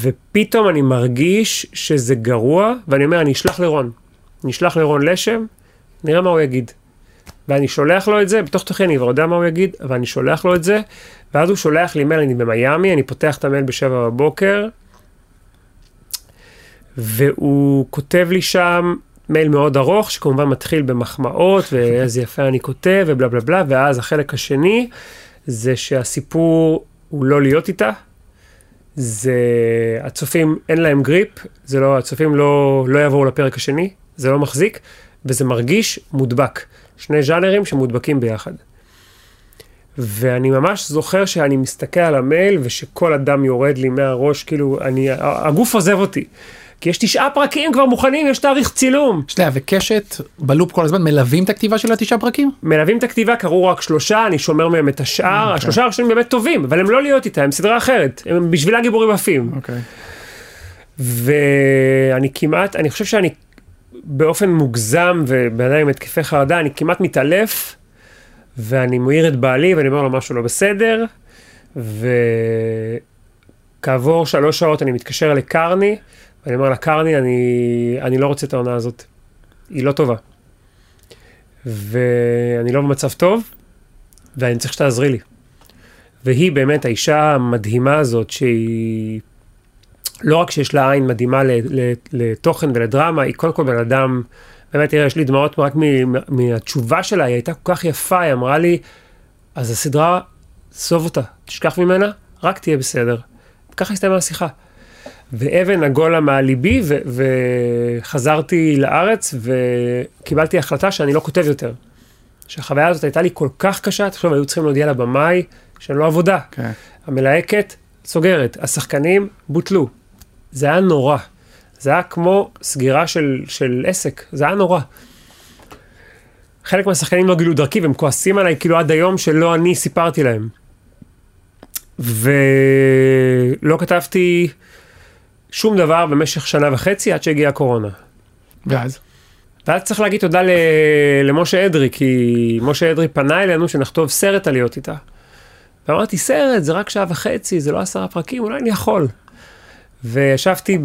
[SPEAKER 2] ופתאום אני מרגיש שזה גרוע, ואני אומר, אני אשלח לרון. אני אשלח לרון לשם, נראה מה הוא יגיד. ואני שולח לו את זה, בתוך תוכי אני כבר יודע מה הוא יגיד, אבל אני שולח לו את זה, ואז הוא שולח לי מייל, אני במיאמי, אני פותח את המייל בשבע בבוקר, והוא כותב לי שם מייל מאוד ארוך, שכמובן מתחיל במחמאות, ואיזה יפה אני כותב, ובלה בלה בלה, ואז החלק השני, זה שהסיפור הוא לא להיות איתה, זה הצופים אין להם גריפ, זה לא, הצופים לא, לא יבואו לפרק השני, זה לא מחזיק, וזה מרגיש מודבק. שני ז'אנרים שמודבקים ביחד. ואני ממש זוכר שאני מסתכל על המייל ושכל אדם יורד לי מהראש, כאילו, אני, הגוף עוזב אותי. כי יש תשעה פרקים כבר מוכנים, יש תאריך צילום.
[SPEAKER 1] שנייה, וקשת בלופ כל הזמן מלווים את הכתיבה של התשעה פרקים?
[SPEAKER 2] מלווים את הכתיבה, קראו רק שלושה, אני שומר מהם את השאר,
[SPEAKER 1] אוקיי.
[SPEAKER 2] השלושה הראשונים באמת טובים, אבל הם לא להיות איתה, הם סדרה אחרת, הם בשבילה גיבורים עפים.
[SPEAKER 1] אוקיי.
[SPEAKER 2] ואני כמעט, אני חושב שאני באופן מוגזם ובעיניי עם התקפי חרדה, אני כמעט מתעלף, ואני מעיר את בעלי ואני אומר לו משהו לא בסדר, וכעבור שלוש שעות אני מתקשר לקרני, ואני אומר לה, קרני, אני, אני לא רוצה את העונה הזאת, היא לא טובה. ואני לא במצב טוב, ואני צריך שתעזרי לי. והיא באמת האישה המדהימה הזאת, שהיא... לא רק שיש לה עין מדהימה לתוכן ולדרמה, היא קודם כל בן אדם, באמת, תראה, יש לי דמעות רק מהתשובה שלה, היא הייתה כל כך יפה, היא אמרה לי, אז הסדרה, סוב אותה, תשכח ממנה, רק תהיה בסדר. ככה הסתיימה השיחה. ואבן נגולה מהליבי, ו- וחזרתי לארץ, וקיבלתי החלטה שאני לא כותב יותר. שהחוויה הזאת הייתה לי כל כך קשה, תחשוב, היו צריכים להודיע לבמאי שאין לו עבודה.
[SPEAKER 1] כן.
[SPEAKER 2] המלהקת סוגרת, השחקנים בוטלו. זה היה נורא. זה היה כמו סגירה של, של עסק, זה היה נורא. חלק מהשחקנים לא גילו דרכי והם כועסים עליי כאילו עד היום שלא אני סיפרתי להם. ולא כתבתי שום דבר במשך שנה וחצי עד שהגיעה הקורונה.
[SPEAKER 1] ואז?
[SPEAKER 2] ואז צריך להגיד תודה ל... למשה אדרי, כי משה אדרי פנה אלינו שנכתוב סרט על להיות איתה. ואמרתי, סרט, זה רק שעה וחצי, זה לא עשרה פרקים, אולי אני יכול. וישבתי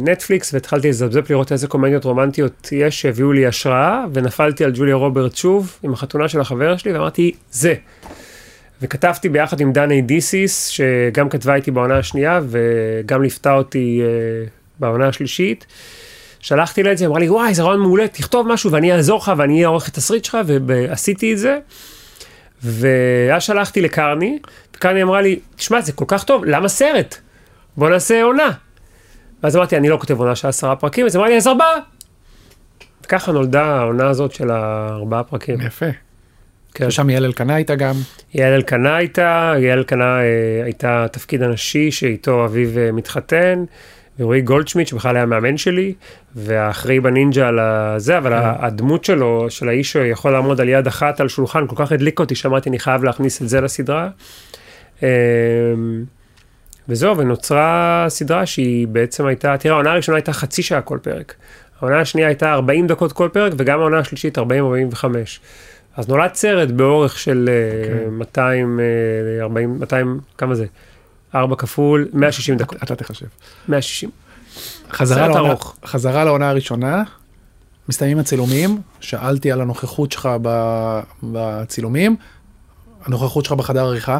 [SPEAKER 2] בנטפליקס והתחלתי לזבזב לראות איזה קומדיות רומנטיות יש שהביאו לי השראה, ונפלתי על ג'וליה רוברט שוב, עם החתונה של החבר שלי, ואמרתי, זה. וכתבתי ביחד עם דני דיסיס, שגם כתבה איתי בעונה השנייה, וגם ליוותה אותי uh, בעונה השלישית. שלחתי לה את זה, אמרה לי, וואי, זה רעיון מעולה, תכתוב משהו ואני אעזור לך ואני אהיה עורך התסריט שלך, ועשיתי את זה. ואז שלחתי לקרני, וקרני אמרה לי, תשמע, זה כל כך טוב, למה סרט? בוא נעשה עונה. ואז אמרתי, אני לא כותב עונה של עשרה פרקים, אז אמרה לי, אז ארבעה. וככה נולדה העונה הזאת של הארבעה פרקים.
[SPEAKER 1] יפה.
[SPEAKER 2] כן.
[SPEAKER 1] שם יעל אלקנה הייתה גם.
[SPEAKER 2] יעל אלקנה הייתה, יעל אלקנה אה, הייתה תפקיד הנשי שאיתו אביו אה, מתחתן, ורועי גולדשמיט שבכלל היה מאמן שלי, והאחראי בנינג'ה על הזה, אבל
[SPEAKER 1] כן.
[SPEAKER 2] הדמות שלו, של האיש שיכול לעמוד על יד אחת על שולחן, כל כך הדליק אותי שאמרתי, אני חייב להכניס את זה לסדרה. אה, וזהו, ונוצרה סדרה שהיא בעצם הייתה, תראה, העונה הראשונה הייתה חצי שעה כל פרק. העונה השנייה הייתה 40 דקות כל פרק, וגם העונה השלישית 40-45. אז נולד סרט באורך של אה. 200, אה, 40, 200, כמה זה? 4 כפול, 160 דקות,
[SPEAKER 1] אתה תחשב.
[SPEAKER 2] 160.
[SPEAKER 1] חזרה לעונה,
[SPEAKER 2] ארוך.
[SPEAKER 1] חזרה לעונה הראשונה, מסתיימים הצילומים, שאלתי על הנוכחות שלך בצילומים, הנוכחות שלך בחדר עריכה,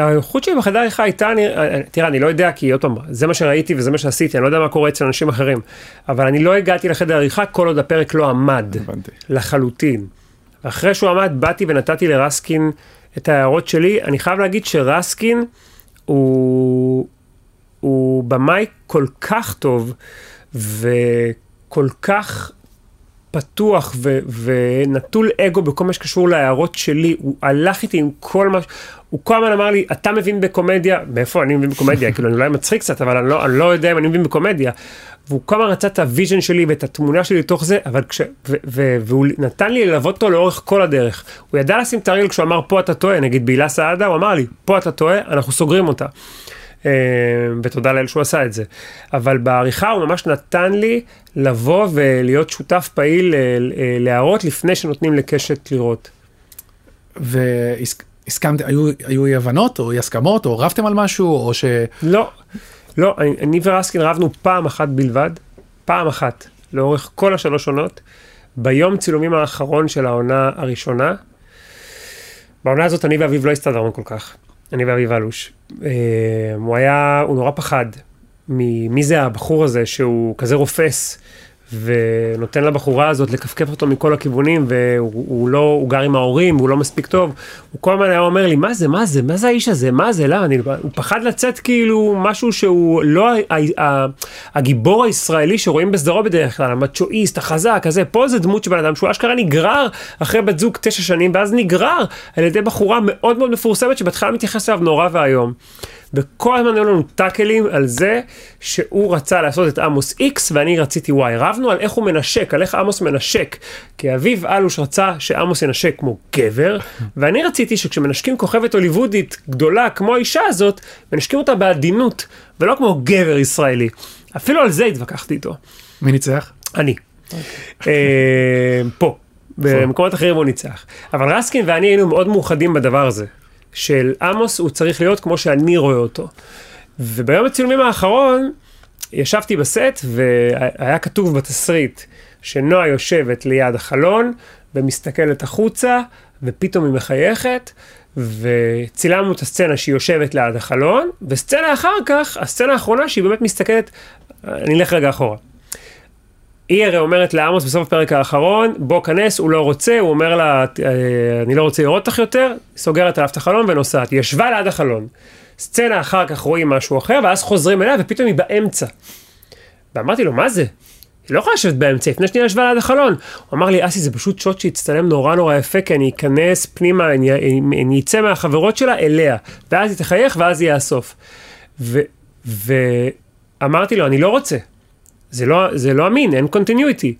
[SPEAKER 2] האיכות שלי בחדר עריכה הייתה, אני, תראה, אני לא יודע, כי עוד פעם, זה מה שראיתי וזה מה שעשיתי, אני לא יודע מה קורה אצל אנשים אחרים, אבל אני לא הגעתי לחדר עריכה כל עוד הפרק לא עמד.
[SPEAKER 1] הבנתי.
[SPEAKER 2] לחלוטין. אחרי שהוא עמד, באתי ונתתי לרסקין את ההערות שלי. אני חייב להגיד שרסקין הוא, הוא במאי כל כך טוב וכל כך פתוח ו- ונטול אגו בכל מה שקשור להערות שלי. הוא הלך איתי עם כל מה... הוא כל הזמן אמר לי, אתה מבין בקומדיה? מאיפה אני מבין בקומדיה? [laughs] כאילו, אני אולי מצחיק קצת, אבל אני לא, אני לא יודע אם אני מבין בקומדיה. והוא כל הזמן רצה את ה vision שלי ואת התמונה שלי לתוך זה, אבל כש... ו- ו- והוא נתן לי ללוות אותו לאורך כל הדרך. הוא ידע לשים את הרגל כשהוא אמר, פה אתה טועה, נגיד בהילה סעדה, הוא אמר לי, פה אתה טועה, אנחנו סוגרים אותה. אה, ותודה לאל שהוא עשה את זה. אבל בעריכה הוא ממש נתן לי לבוא ולהיות שותף פעיל אה, אה, להערות לפני שנותנים לקשת לראות.
[SPEAKER 1] והסכמתם, היו, היו אי הבנות או אי הסכמות או רבתם על משהו או ש...
[SPEAKER 2] לא, לא, אני, אני ורסקין רבנו פעם אחת בלבד, פעם אחת, לאורך כל השלוש עונות, ביום צילומים האחרון של העונה הראשונה. בעונה הזאת אני ואביב לא הסתדרנו כל כך, אני ואביב אלוש. אה, הוא היה, הוא נורא פחד ממי זה הבחור הזה שהוא כזה רופס. ונותן לבחורה הזאת לכפכף אותו מכל הכיוונים, והוא הוא לא, הוא גר עם ההורים, והוא לא מספיק טוב. הוא כל הזמן היה אומר לי, מה זה, מה זה, מה זה האיש הזה, מה זה, למה, אני, הוא פחד לצאת כאילו משהו שהוא לא ה, ה, ה, הגיבור הישראלי שרואים בסדרו בדרך כלל, המצ'ואיסט, החזק, הזה, פה זה דמות של בן אדם שהוא אשכרה נגרר אחרי בת זוג תשע שנים, ואז נגרר על ידי בחורה מאוד מאוד מפורסמת שבהתחלה מתייחס אליו נורא ואיום. וכל הזמן היו לנו טאקלים על זה שהוא רצה לעשות את עמוס X ואני רציתי Y. רבנו על איך הוא מנשק, על איך עמוס מנשק. כי אביב אלוש רצה שעמוס ינשק כמו גבר, ואני רציתי שכשמנשקים כוכבת הוליוודית גדולה כמו האישה הזאת, מנשקים אותה בעדינות, ולא כמו גבר ישראלי. אפילו על זה התווכחתי איתו.
[SPEAKER 1] מי ניצח?
[SPEAKER 2] אני. אה, פה. במקומות אחרים הוא ניצח. אבל רסקין ואני היינו מאוד מאוחדים בדבר הזה. של עמוס הוא צריך להיות כמו שאני רואה אותו. וביום הצילומים האחרון ישבתי בסט והיה כתוב בתסריט שנועה יושבת ליד החלון ומסתכלת החוצה ופתאום היא מחייכת וצילמנו את הסצנה שהיא יושבת ליד החלון וסצנה אחר כך, הסצנה האחרונה שהיא באמת מסתכלת, אני אלך רגע אחורה. היא הרי אומרת לעמוס בסוף הפרק האחרון, בוא כנס, הוא לא רוצה, הוא אומר לה, "אה, אני לא רוצה לראות אותך יותר, סוגרת עליו את החלון ונוסעת. היא ישבה ליד החלון. סצנה אחר כך רואים משהו אחר, ואז חוזרים אליה, ופתאום היא באמצע. ואמרתי לו, מה זה? היא לא יכולה לשבת באמצע, לפני שנייה ישבה ליד החלון. הוא אמר לי, אסי, זה פשוט שוט שהצטלם נורא נורא יפה, כי אני אכנס פנימה, אני, אני, אני אצא מהחברות שלה אליה, ואז היא תחייך, ואז הסוף. ו, ואמרתי לו, אני לא רוצה. זה לא, זה לא אמין, אין continuity.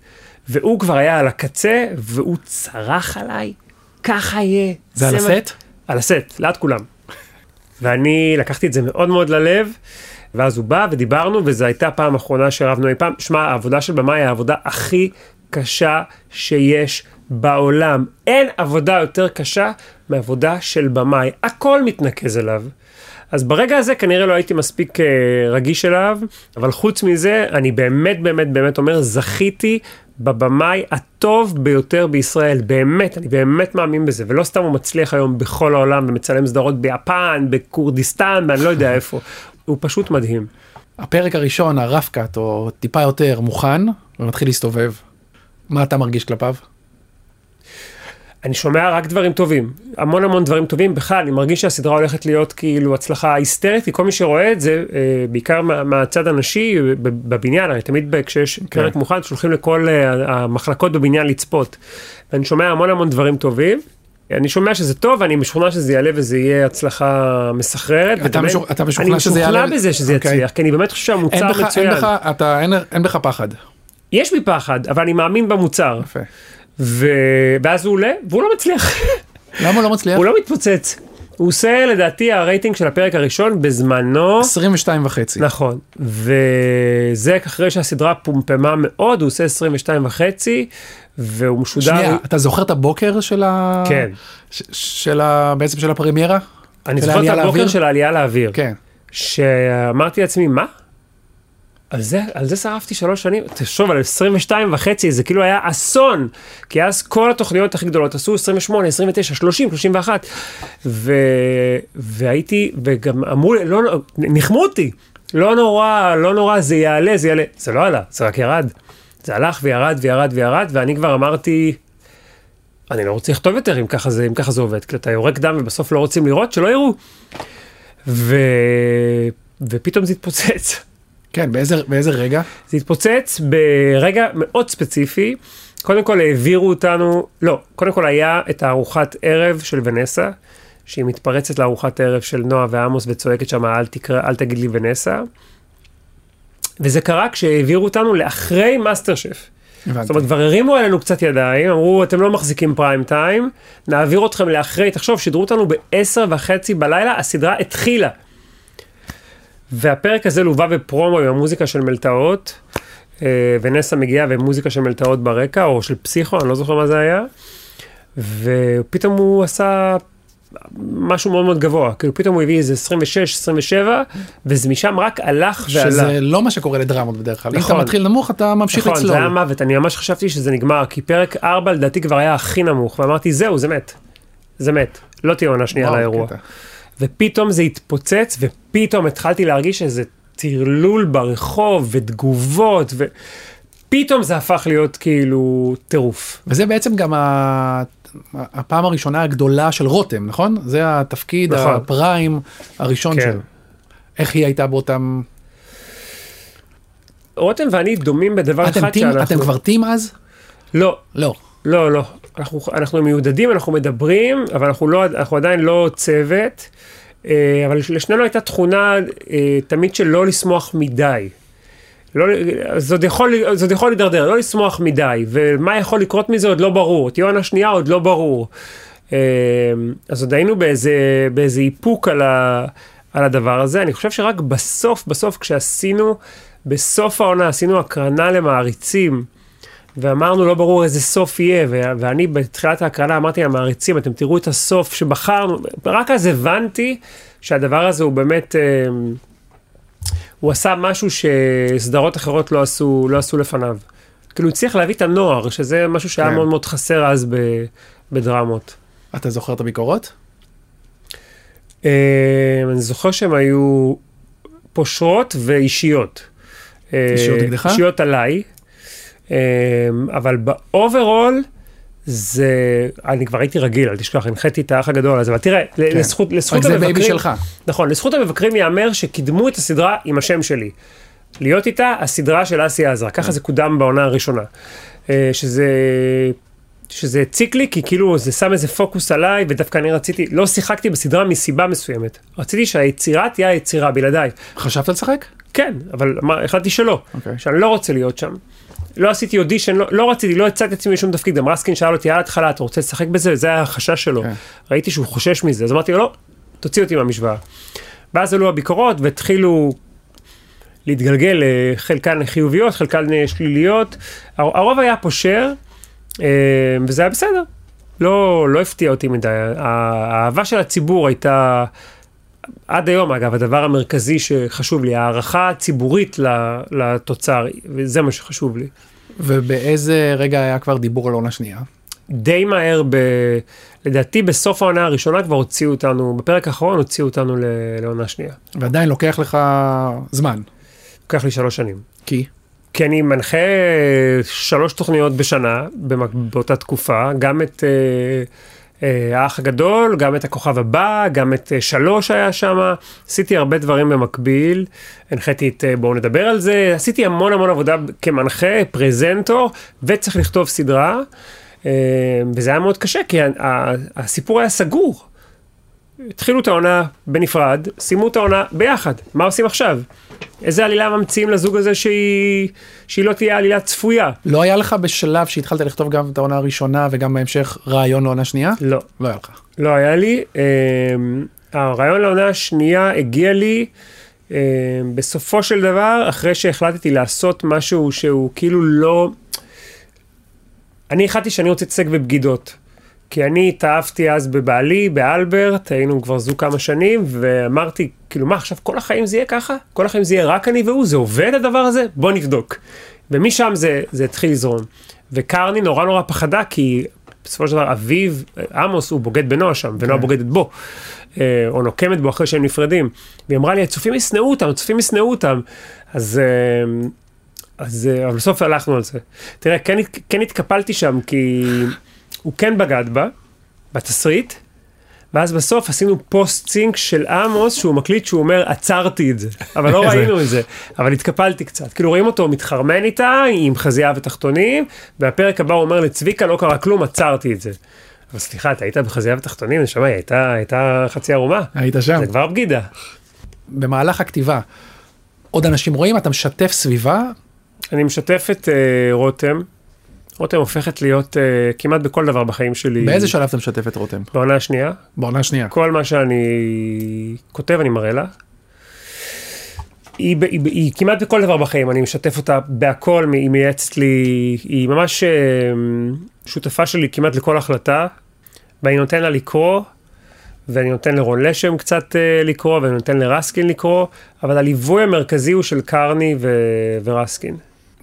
[SPEAKER 2] והוא כבר היה על הקצה, והוא צרח עליי, ככה יהיה.
[SPEAKER 1] זה על
[SPEAKER 2] מה-"
[SPEAKER 1] הסט?
[SPEAKER 2] על הסט, ליד כולם. ואני לקחתי את זה מאוד מאוד ללב, ואז הוא בא ודיברנו, וזו הייתה פעם אחרונה שרבנו אי פעם. שמע, העבודה של במאי היא העבודה הכי קשה שיש בעולם. אין עבודה יותר קשה מעבודה של במאי. הכל מתנקז אליו. אז ברגע הזה כנראה לא הייתי מספיק אה, רגיש אליו, אבל חוץ מזה, אני באמת באמת באמת אומר, זכיתי בבמאי הטוב ביותר בישראל, באמת, אני באמת מאמין בזה, ולא סתם הוא מצליח היום בכל העולם ומצלם סדרות ביפן, בכורדיסטן, ואני לא יודע [laughs] איפה, הוא פשוט מדהים.
[SPEAKER 1] הפרק הראשון, הרף קאט, או טיפה יותר, מוכן, ומתחיל להסתובב. מה אתה מרגיש כלפיו?
[SPEAKER 2] אני שומע רק דברים טובים, המון המון דברים טובים, בכלל אני מרגיש שהסדרה הולכת להיות כאילו הצלחה היסטרית, כי כל מי שרואה את זה, אה, בעיקר מה, מהצד הנשי בבניין, הרי תמיד כשיש כן. פרק מוכן שולחים לכל אה, המחלקות בבניין לצפות. ואני שומע המון המון דברים טובים. אני שומע שזה טוב, ואני משוכנע שזה יעלה וזה יהיה הצלחה מסחררת.
[SPEAKER 1] אתה, משוכ... אתה משוכנע שזה יעלה?
[SPEAKER 2] אני משוכנע בזה שזה okay. אוקיי. יצליח, כי אני באמת חושב שהמוצר
[SPEAKER 1] אין בך,
[SPEAKER 2] מצוין.
[SPEAKER 1] אין בך, אתה, אין, אין בך פחד.
[SPEAKER 2] יש בי פחד, אבל אני מאמין במוצר. יפה. ו... ואז הוא עולה, והוא לא מצליח.
[SPEAKER 1] למה הוא לא מצליח?
[SPEAKER 2] הוא לא מתפוצץ. הוא עושה לדעתי הרייטינג של הפרק הראשון בזמנו.
[SPEAKER 1] 22 וחצי.
[SPEAKER 2] נכון. וזה אחרי שהסדרה פומפמה מאוד, הוא עושה 22 וחצי, והוא משודר...
[SPEAKER 1] שנייה, אתה זוכר את הבוקר של ה...
[SPEAKER 2] כן.
[SPEAKER 1] ש... של ה... בעצם של הפרמיירה?
[SPEAKER 2] אני זוכר את הבוקר לאוויר? של העלייה לאוויר.
[SPEAKER 1] כן.
[SPEAKER 2] שאמרתי לעצמי, מה? על זה, על זה שרפתי שלוש שנים, תחשוב על 22 וחצי, זה כאילו היה אסון, כי אז כל התוכניות הכי גדולות עשו 28, 29, 30, 31, ו, והייתי, וגם אמרו לי, לא, ניחמו אותי, לא נורא, לא נורא, זה יעלה, זה יעלה, זה לא עלה, זה רק ירד, זה הלך וירד וירד וירד, ואני כבר אמרתי, אני לא רוצה לכתוב יותר אם ככה זה, אם ככה זה עובד, כי אתה יורק דם ובסוף לא רוצים לראות, שלא יראו. ו... ופתאום זה התפוצץ.
[SPEAKER 1] כן, באיזה, באיזה רגע?
[SPEAKER 2] זה התפוצץ ברגע מאוד ספציפי. קודם כל העבירו אותנו, לא, קודם כל היה את הארוחת ערב של ונסה, שהיא מתפרצת לארוחת ערב של נועה ועמוס וצועקת שם, אל, תקרא, אל תגיד לי ונסה. וזה קרה כשהעבירו אותנו לאחרי מאסטר שף. הבנתי. זאת אומרת, כבר הרימו עלינו קצת ידיים, אמרו, אתם לא מחזיקים פריים טיים, נעביר אתכם לאחרי, תחשוב, שידרו אותנו בעשר וחצי בלילה, הסדרה התחילה. והפרק הזה לווה בפרומו עם המוזיקה של מלטעות, אה, ונסה מגיעה ומוזיקה של מלטעות ברקע, או של פסיכו, אני לא זוכר מה זה היה, ופתאום הוא עשה משהו מאוד מאוד גבוה, כאילו פתאום הוא הביא איזה 26, 27, וזה משם רק הלך ועלה.
[SPEAKER 1] שזה לא מה שקורה לדרמות בדרך כלל, נכון, אם אתה מתחיל נמוך אתה ממשיך
[SPEAKER 2] נכון,
[SPEAKER 1] לצלול.
[SPEAKER 2] נכון, זה היה מוות, אני ממש חשבתי שזה נגמר, כי פרק 4 לדעתי כבר היה הכי נמוך, ואמרתי זהו, זה מת, זה מת, לא תהיה עונה שנייה לאירוע. קטע. ופתאום זה התפוצץ, ופתאום התחלתי להרגיש איזה טרלול ברחוב, ותגובות, ופתאום זה הפך להיות כאילו טירוף.
[SPEAKER 1] וזה בעצם גם ה... הפעם הראשונה הגדולה של רותם, נכון? זה התפקיד נכון. הפריים הראשון כן. שלו. איך היא הייתה באותם...
[SPEAKER 2] רותם ואני דומים בדבר
[SPEAKER 1] אתם
[SPEAKER 2] אחד
[SPEAKER 1] טים, שאנחנו... אתם כבר טים אז?
[SPEAKER 2] לא.
[SPEAKER 1] לא.
[SPEAKER 2] לא, לא. אנחנו, אנחנו מיודדים, אנחנו מדברים, אבל אנחנו, לא, אנחנו עדיין לא צוות. אה, אבל לשנינו הייתה תכונה אה, תמיד של לא לשמוח מדי. לא, זה עוד יכול, להידרדר, לא לשמוח מדי, ומה יכול לקרות מזה עוד לא ברור, תהיה עונה שנייה עוד לא ברור. אה, אז עוד היינו באיזה, באיזה איפוק על, ה, על הדבר הזה, אני חושב שרק בסוף, בסוף כשעשינו, בסוף העונה עשינו הקרנה למעריצים, ואמרנו לא ברור איזה סוף יהיה, ואני בתחילת ההקרנה אמרתי למעריצים, אתם תראו את הסוף שבחרנו, רק אז הבנתי שהדבר הזה הוא באמת, אה, הוא עשה משהו שסדרות אחרות לא עשו, לא עשו לפניו. כאילו הוא הצליח להביא את הנוער, שזה משהו שהיה כן. מאוד מאוד חסר אז ב, בדרמות.
[SPEAKER 1] אתה זוכר את הביקורות?
[SPEAKER 2] אה, אני זוכר שהן היו פושרות ואישיות.
[SPEAKER 1] אישיות אה, נגדך?
[SPEAKER 2] אישיות עליי. אמ, אבל ב overall, זה, אני כבר הייתי רגיל, אל תשכח, הנחיתי את האח הגדול הזה, אבל תראה, כן. לזכות, לזכות
[SPEAKER 1] המבקרים, זה baby שלך.
[SPEAKER 2] נכון, לזכות המבקרים ייאמר שקידמו את הסדרה עם השם שלי. להיות איתה הסדרה של אסי עזר, ככה זה קודם בעונה הראשונה. אה, שזה, שזה הציק לי, כי כאילו זה שם איזה פוקוס עליי, ודווקא אני רציתי, לא שיחקתי בסדרה מסיבה מסוימת. רציתי שהיצירה תהיה היצירה בלעדיי.
[SPEAKER 1] חשבת לשחק?
[SPEAKER 2] כן, אבל החלטתי שלא, okay. אוקיי. שאני לא רוצה להיות שם. לא עשיתי אודישן, לא, לא רציתי, לא הצעתי עצמי לשום תפקיד, גם רסקין שאל אותי על ההתחלה, אתה רוצה לשחק בזה? זה היה החשש שלו. כן. ראיתי שהוא חושש מזה, אז אמרתי לו, לא, תוציא אותי מהמשוואה. ואז עלו הביקורות והתחילו להתגלגל, אה, חלקן חיוביות, חלקן שליליות. הרוב היה פושר, אה, וזה היה בסדר. לא, לא הפתיע אותי מדי. האהבה של הציבור הייתה עד היום אגב, הדבר המרכזי שחשוב לי, הערכה הציבורית לתוצר, וזה מה שחשוב לי.
[SPEAKER 1] ובאיזה רגע היה כבר דיבור על עונה שנייה?
[SPEAKER 2] די מהר, ב... לדעתי בסוף העונה הראשונה כבר הוציאו אותנו, בפרק האחרון הוציאו אותנו לעונה שנייה.
[SPEAKER 1] ועדיין לוקח לך זמן.
[SPEAKER 2] לוקח לי שלוש שנים.
[SPEAKER 1] כי?
[SPEAKER 2] כי אני מנחה שלוש תוכניות בשנה באותה תקופה, גם את uh, האח הגדול, גם את הכוכב הבא, גם את uh, שלוש היה שם, עשיתי הרבה דברים במקביל, הנחיתי את uh, בואו נדבר על זה, עשיתי המון המון עבודה כמנחה, פרזנטור, וצריך לכתוב סדרה, וזה היה מאוד קשה, כי הסיפור היה סגור. התחילו את העונה בנפרד, סיימו את העונה ביחד, מה עושים עכשיו? איזה עלילה ממציאים לזוג הזה שהיא, שהיא לא תהיה עלילה צפויה?
[SPEAKER 1] לא היה לך בשלב שהתחלת לכתוב גם את העונה הראשונה וגם בהמשך רעיון לעונה שנייה?
[SPEAKER 2] לא.
[SPEAKER 1] לא היה לך.
[SPEAKER 2] לא היה לי. אה, הרעיון לעונה השנייה הגיע לי אה, בסופו של דבר, אחרי שהחלטתי לעשות משהו שהוא כאילו לא... אני החלטתי שאני רוצה להתעסק בבגידות. כי אני התאהבתי אז בבעלי, באלברט, היינו כבר זוג כמה שנים, ואמרתי, כאילו, מה, עכשיו כל החיים זה יהיה ככה? כל החיים זה יהיה רק אני והוא? זה עובד הדבר הזה? בוא נבדוק. ומשם זה, זה התחיל לזרום. וקרני נורא נורא פחדה, כי בסופו של דבר אביו, עמוס, הוא בוגד בנועה שם, ונועה כן. בוגדת בו. אה, או נוקמת בו אחרי שהם נפרדים. והיא אמרה לי, הצופים ישנאו אותם, הצופים ישנאו אותם. אז... אה, אז אה, בסוף הלכנו על זה. תראה, כן, כן התקפלתי שם, כי... הוא כן בגד בה, בתסריט, ואז בסוף עשינו פוסט צינק של עמוס שהוא מקליט שהוא אומר עצרתי את זה, אבל לא [laughs] ראינו את זה, אבל התקפלתי קצת, כאילו רואים אותו מתחרמן איתה עם חזייה ותחתונים, והפרק הבא הוא אומר לצביקה לא קרה כלום עצרתי את זה. אבל סליחה אתה היית בחזייה ותחתונים, נשמע, היא הייתה, הייתה חצי ערומה.
[SPEAKER 1] היית שם.
[SPEAKER 2] זה כבר בגידה.
[SPEAKER 1] במהלך הכתיבה, עוד אנשים רואים, אתה משתף סביבה?
[SPEAKER 2] אני משתף את uh, רותם, רותם הופכת להיות uh, כמעט בכל דבר בחיים שלי.
[SPEAKER 1] באיזה שלב אתה משתף את רותם?
[SPEAKER 2] בעונה השנייה.
[SPEAKER 1] בעונה השנייה.
[SPEAKER 2] כל מה שאני כותב אני מראה לה. היא, היא, היא, היא כמעט בכל דבר בחיים, אני משתף אותה בהכל, היא מייעצת לי, היא ממש uh, שותפה שלי כמעט לכל החלטה, ואני נותן לה לקרוא, ואני נותן לרון לשם קצת uh, לקרוא, ואני נותן לרסקין לקרוא, אבל הליווי המרכזי הוא של קרני ו- ורסקין.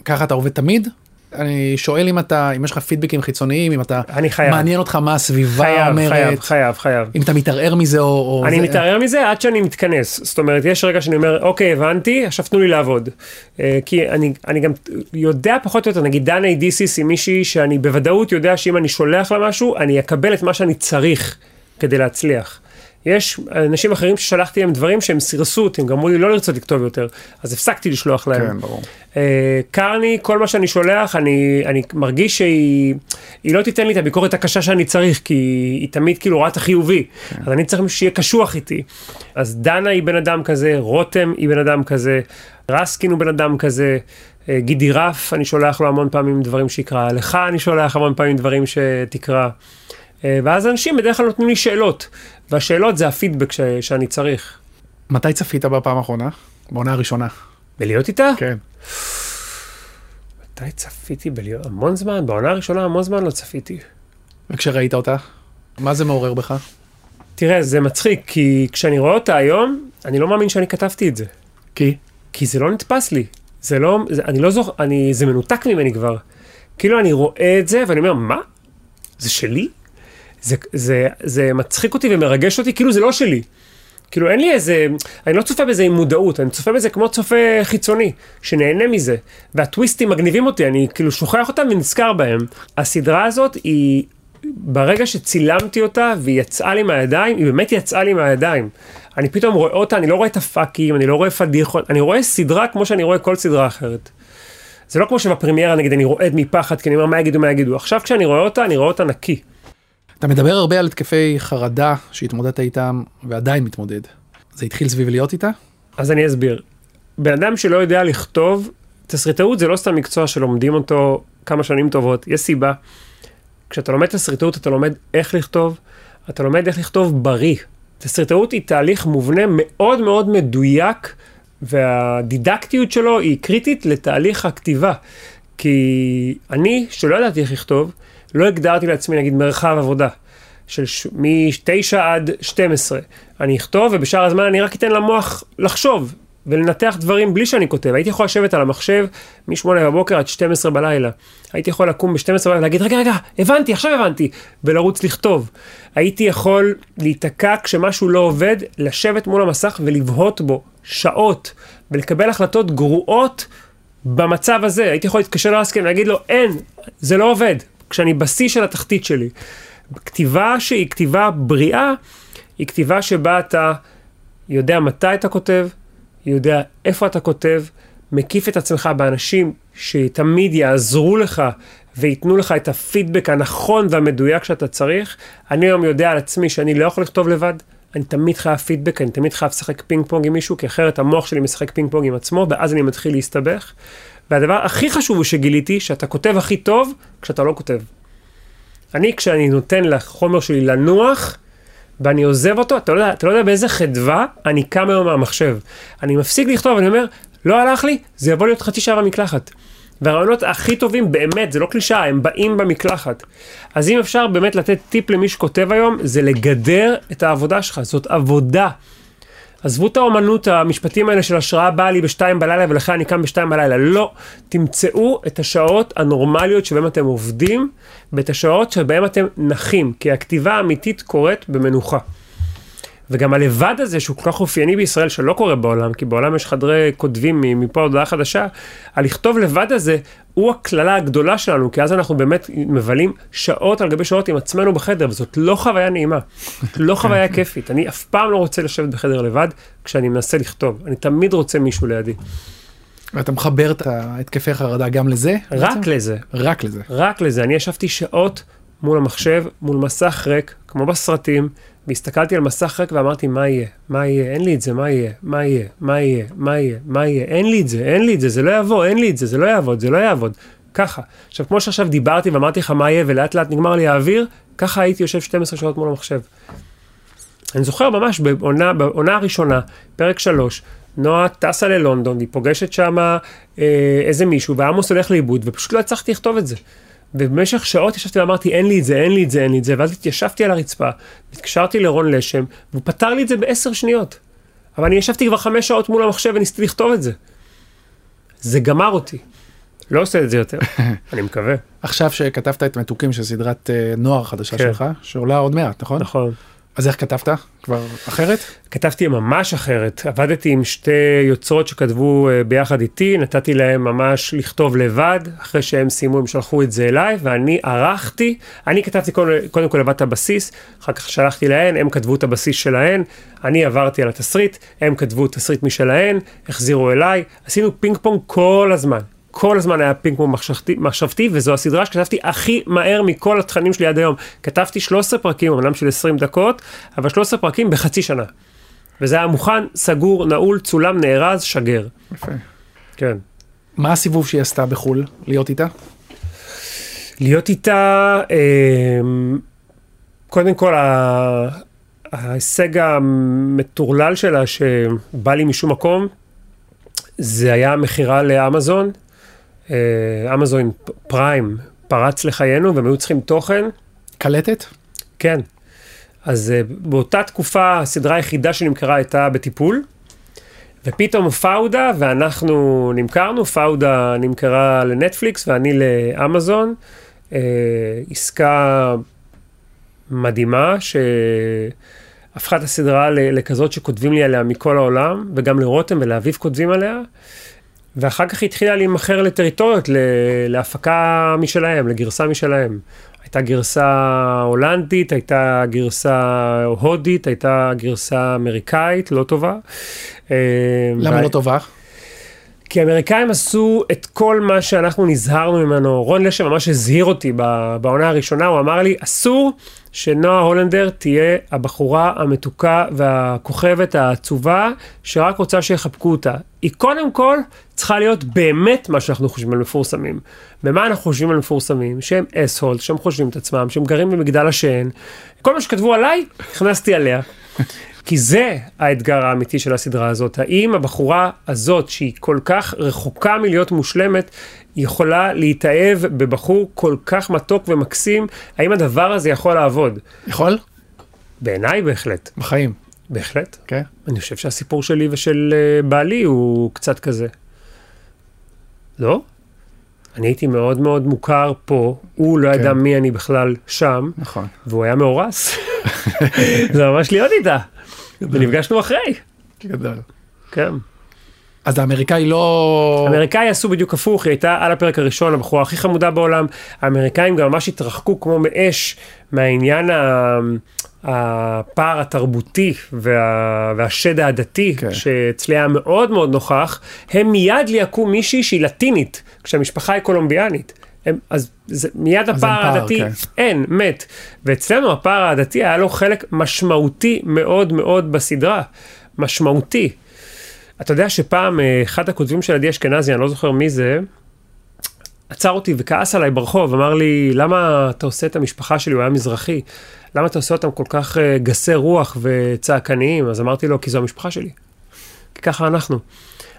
[SPEAKER 1] ככה אתה עובד תמיד? אני שואל אם אתה, אם יש לך פידבקים חיצוניים, אם אתה,
[SPEAKER 2] אני חייב.
[SPEAKER 1] מעניין אותך מה הסביבה
[SPEAKER 2] חייב,
[SPEAKER 1] אומרת.
[SPEAKER 2] חייב, חייב, חייב.
[SPEAKER 1] אם אתה מתערער מזה או... או
[SPEAKER 2] אני
[SPEAKER 1] זה...
[SPEAKER 2] מתערער מזה עד שאני מתכנס. זאת אומרת, יש רגע שאני אומר, אוקיי, הבנתי, עכשיו תנו לי לעבוד. אה, כי אני, אני גם יודע פחות או יותר, נגיד דנה אידיסיס היא מישהי שאני בוודאות יודע שאם אני שולח לה משהו, אני אקבל את מה שאני צריך כדי להצליח. יש אנשים אחרים ששלחתי להם דברים שהם סירסו אותי, הם גרמו לי לא לרצות לכתוב יותר, אז הפסקתי לשלוח להם.
[SPEAKER 1] כן, ברור.
[SPEAKER 2] Uh, קרני, כל מה שאני שולח, אני, אני מרגיש שהיא לא תיתן לי את הביקורת הקשה שאני צריך, כי היא תמיד כאילו רואה את החיובי, כן. אז אני צריך שיהיה קשוח איתי. אז דנה היא בן אדם כזה, רותם היא בן אדם כזה, רסקין הוא בן אדם כזה. אה, גידי רף, אני שולח לו המון פעמים דברים שיקרא, לך אני שולח המון פעמים דברים שתקרא. אה, ואז אנשים בדרך כלל נותנים לי שאלות, והשאלות זה הפידבק ש, שאני צריך.
[SPEAKER 1] מתי צפית בפעם האחרונה? בעונה הראשונה.
[SPEAKER 2] בלהיות איתה?
[SPEAKER 1] כן.
[SPEAKER 2] מתי צפיתי בלהיות? המון זמן, בעונה הראשונה המון זמן לא צפיתי.
[SPEAKER 1] וכשראית אותה, מה זה מעורר בך?
[SPEAKER 2] תראה, זה מצחיק, כי כשאני רואה אותה היום, אני לא מאמין שאני כתבתי את זה.
[SPEAKER 1] כי?
[SPEAKER 2] כי זה לא נתפס לי. זה לא, זה, אני לא זוכר, אני, זה מנותק ממני כבר. כאילו אני רואה את זה ואני אומר, מה? זה שלי? זה, זה, זה מצחיק אותי ומרגש אותי, כאילו זה לא שלי. כאילו אין לי איזה, אני לא צופה בזה עם מודעות, אני צופה בזה כמו צופה חיצוני, שנהנה מזה. והטוויסטים מגניבים אותי, אני כאילו שוכח אותם ונזכר בהם. הסדרה הזאת היא, ברגע שצילמתי אותה והיא יצאה לי מהידיים, היא באמת יצאה לי מהידיים. אני פתאום רואה אותה, אני לא רואה את הפאקים, אני לא רואה פדיחות, אני רואה סדרה כמו שאני רואה כל סדרה אחרת. זה לא כמו שבפרמיירה נגיד אני רועד מפחד, כי אני אומר מה יגידו, מה יגידו. עכשיו כשאני רואה אותה, אני רואה אותה נקי.
[SPEAKER 1] אתה מדבר הרבה על התקפי חרדה שהתמודדת איתם ועדיין מתמודד. זה התחיל סביב להיות איתה?
[SPEAKER 2] אז אני אסביר. בן אדם שלא יודע לכתוב, תסריטאות זה לא סתם מקצוע שלומדים אותו כמה שנים טובות, יש סיבה. כשאתה לומד תסריטאות אתה לומד איך לכתוב, אתה לומד איך לכתוב בריא. תסריטאות היא תהליך מובנה מאוד מאוד מדויק, והדידקטיות שלו היא קריטית לתהליך הכתיבה. כי אני, שלא ידעתי איך לכתוב, לא הגדרתי לעצמי נגיד מרחב עבודה. של ש... מ-9 עד 12. אני אכתוב, ובשאר הזמן אני רק אתן למוח לחשוב ולנתח דברים בלי שאני כותב. הייתי יכול לשבת על המחשב מ-8 בבוקר עד 12 בלילה. הייתי יכול לקום ב-12 בלילה ולהגיד, רגע, רגע, הבנתי, עכשיו הבנתי, ולרוץ לכתוב. הייתי יכול להיתקע כשמשהו לא עובד, לשבת מול המסך ולבהות בו שעות, ולקבל החלטות גרועות במצב הזה. הייתי יכול להתקשר לאסקן ולהגיד לו, אין, זה לא עובד, כשאני בשיא של התחתית שלי. כתיבה שהיא כתיבה בריאה, היא כתיבה שבה אתה יודע מתי אתה כותב, יודע איפה אתה כותב, מקיף את עצמך באנשים שתמיד יעזרו לך וייתנו לך את הפידבק הנכון והמדויק שאתה צריך. אני היום יודע על עצמי שאני לא יכול לכתוב לבד, אני תמיד חייב פידבק, אני תמיד חייב לשחק פינג פונג עם מישהו, כי אחרת המוח שלי משחק פינג פונג עם עצמו, ואז אני מתחיל להסתבך. והדבר הכי חשוב הוא שגיליתי, שאתה כותב הכי טוב כשאתה לא כותב. אני, כשאני נותן לחומר שלי לנוח, ואני עוזב אותו, אתה לא יודע, אתה לא יודע באיזה חדווה אני קם היום מהמחשב. אני מפסיק לכתוב, אני אומר, לא הלך לי, זה יבוא להיות חצי שעה במקלחת. והרעיונות הכי טובים באמת, זה לא קלישאה, הם באים במקלחת. אז אם אפשר באמת לתת טיפ למי שכותב היום, זה לגדר את העבודה שלך, זאת עבודה. עזבו את האומנות, המשפטים האלה של השראה באה לי בשתיים בלילה ולכן אני קם בשתיים בלילה. לא. תמצאו את השעות הנורמליות שבהן אתם עובדים, ואת השעות שבהן אתם נחים, כי הכתיבה האמיתית קורית במנוחה. וגם הלבד הזה, שהוא כל כך אופייני בישראל, שלא קורה בעולם, כי בעולם יש חדרי כותבים מפה הודעה חדשה, הלכתוב לבד הזה, הוא הקללה הגדולה שלנו, כי אז אנחנו באמת מבלים שעות על גבי שעות עם עצמנו בחדר, וזאת לא חוויה נעימה, [laughs] לא חוויה כיפית. אני אף פעם לא רוצה לשבת בחדר לבד כשאני מנסה לכתוב, אני תמיד רוצה מישהו לידי.
[SPEAKER 1] ואתה מחבר את התקפי חרדה גם לזה?
[SPEAKER 2] רק בעצם? לזה.
[SPEAKER 1] רק לזה.
[SPEAKER 2] רק לזה. אני ישבתי שעות מול המחשב, מול מסך ריק, כמו בסרטים, והסתכלתי על מסך ריק ואמרתי, מה יהיה? מה יהיה? אין לי את זה, מה יהיה? מה יהיה? מה יהיה? מה יהיה? מה יהיה? אין לי את זה, אין לי את זה, זה לא יבוא, אין לי את זה, זה לא יעבוד, זה לא יעבוד. ככה. עכשיו, כמו שעכשיו דיברתי ואמרתי לך מה יהיה, ולאט לאט נגמר לי האוויר, ככה הייתי יושב 12 שעות מול המחשב. אני זוכר ממש בעונה, בעונה הראשונה, פרק 3, נועה טסה ללונדון, היא פוגשת שם אה, איזה מישהו, ועמוס הולך לאיבוד, ופשוט לא הצלחתי לכתוב את זה. ובמשך שעות ישבתי ואמרתי, אין לי את זה, אין לי את זה, אין לי את זה, ואז התיישבתי על הרצפה, התקשרתי לרון לשם, והוא פתר לי את זה בעשר שניות. אבל אני ישבתי כבר חמש שעות מול המחשב וניסיתי לכתוב את זה. זה גמר אותי. לא עושה את זה יותר, [laughs] אני מקווה.
[SPEAKER 1] עכשיו שכתבת את מתוקים של סדרת אה, נוער חדשה כן. שלך, שעולה עוד מעט, נכון?
[SPEAKER 2] נכון.
[SPEAKER 1] אז איך כתבת? כבר אחרת?
[SPEAKER 2] כתבתי ממש אחרת. עבדתי עם שתי יוצרות שכתבו uh, ביחד איתי, נתתי להם ממש לכתוב לבד, אחרי שהם סיימו הם שלחו את זה אליי, ואני ערכתי, אני כתבתי קודם, קודם כל לבד את הבסיס, אחר כך שלחתי להן, הם כתבו את הבסיס שלהן, אני עברתי על התסריט, הם כתבו תסריט משלהן, החזירו אליי, עשינו פינג פונג כל הזמן. כל הזמן היה פינג פונג מחשבתי, מחשבתי, וזו הסדרה שכתבתי הכי מהר מכל התכנים שלי עד היום. כתבתי 13 פרקים, אמנם של 20 דקות, אבל 13 פרקים בחצי שנה. וזה היה מוכן, סגור, נעול, צולם, נארז, שוגר.
[SPEAKER 1] יפה.
[SPEAKER 2] כן.
[SPEAKER 1] מה הסיבוב שהיא עשתה בחו"ל, להיות איתה?
[SPEAKER 2] להיות איתה, אה, קודם כל, ההישג המטורלל שלה, שבא לי משום מקום, זה היה מכירה לאמזון, אמזון פריים פרץ לחיינו והם היו צריכים תוכן.
[SPEAKER 1] קלטת?
[SPEAKER 2] כן. אז אה, באותה תקופה הסדרה היחידה שנמכרה הייתה בטיפול. ופתאום פאודה ואנחנו נמכרנו, פאודה נמכרה לנטפליקס ואני לאמזון. אה, עסקה מדהימה שהפכה את הסדרה לכזאת שכותבים לי עליה מכל העולם, וגם לרותם ולאביב כותבים עליה. ואחר כך התחילה להימכר לטריטוריות, להפקה משלהם, לגרסה משלהם. הייתה גרסה הולנדית, הייתה גרסה הודית, הייתה גרסה אמריקאית, לא טובה.
[SPEAKER 1] אה, למה. לא טובה?
[SPEAKER 2] כי האמריקאים עשו את כל מה שאנחנו נזהרנו ממנו. רון לשם ממש הזהיר אותי בעונה הראשונה, הוא אמר לי, אסור שנועה הולנדר תהיה הבחורה המתוקה והכוכבת העצובה, שרק רוצה שיחבקו אותה. היא קודם כל צריכה להיות באמת מה שאנחנו חושבים על מפורסמים. ומה אנחנו חושבים על מפורסמים? שהם אס-הולד, שהם חושבים את עצמם, שהם גרים במגדל השן. כל מה שכתבו עליי, הכנסתי עליה. כי זה האתגר האמיתי של הסדרה הזאת. האם הבחורה הזאת, שהיא כל כך רחוקה מלהיות מושלמת, יכולה להתאהב בבחור כל כך מתוק ומקסים? האם הדבר הזה יכול לעבוד?
[SPEAKER 1] יכול?
[SPEAKER 2] בעיניי בהחלט.
[SPEAKER 1] בחיים.
[SPEAKER 2] בהחלט.
[SPEAKER 1] כן.
[SPEAKER 2] אני חושב שהסיפור שלי ושל אה, בעלי הוא קצת כזה. לא? אני הייתי מאוד מאוד מוכר פה, הוא לא
[SPEAKER 1] כן.
[SPEAKER 2] ידע מי אני בכלל שם,
[SPEAKER 1] נכון.
[SPEAKER 2] והוא היה מאורס. [laughs] זה ממש להיות איתה. ונפגשנו אחרי.
[SPEAKER 1] גדול.
[SPEAKER 2] כן.
[SPEAKER 1] אז האמריקאי לא...
[SPEAKER 2] האמריקאי עשו בדיוק הפוך, היא הייתה על הפרק הראשון, הבחורה הכי חמודה בעולם. האמריקאים גם ממש התרחקו כמו מאש מהעניין ה... הפער התרבותי וה... והשד העדתי,
[SPEAKER 1] כן.
[SPEAKER 2] שאצלי היה מאוד מאוד נוכח, הם מיד ליהקו מישהי שהיא לטינית, כשהמשפחה היא קולומביאנית. הם, אז זה, מיד
[SPEAKER 1] אז
[SPEAKER 2] הפער העדתי,
[SPEAKER 1] כן.
[SPEAKER 2] אין, מת. ואצלנו הפער העדתי היה לו חלק משמעותי מאוד מאוד בסדרה. משמעותי. אתה יודע שפעם אה, אחד הכותבים של עדי אשכנזי, אני לא זוכר מי זה, עצר אותי וכעס עליי ברחוב, אמר לי, למה אתה עושה את המשפחה שלי, הוא היה מזרחי, למה אתה עושה אותם כל כך אה, גסי רוח וצעקניים? אז אמרתי לו, כי זו המשפחה שלי. כי ככה אנחנו.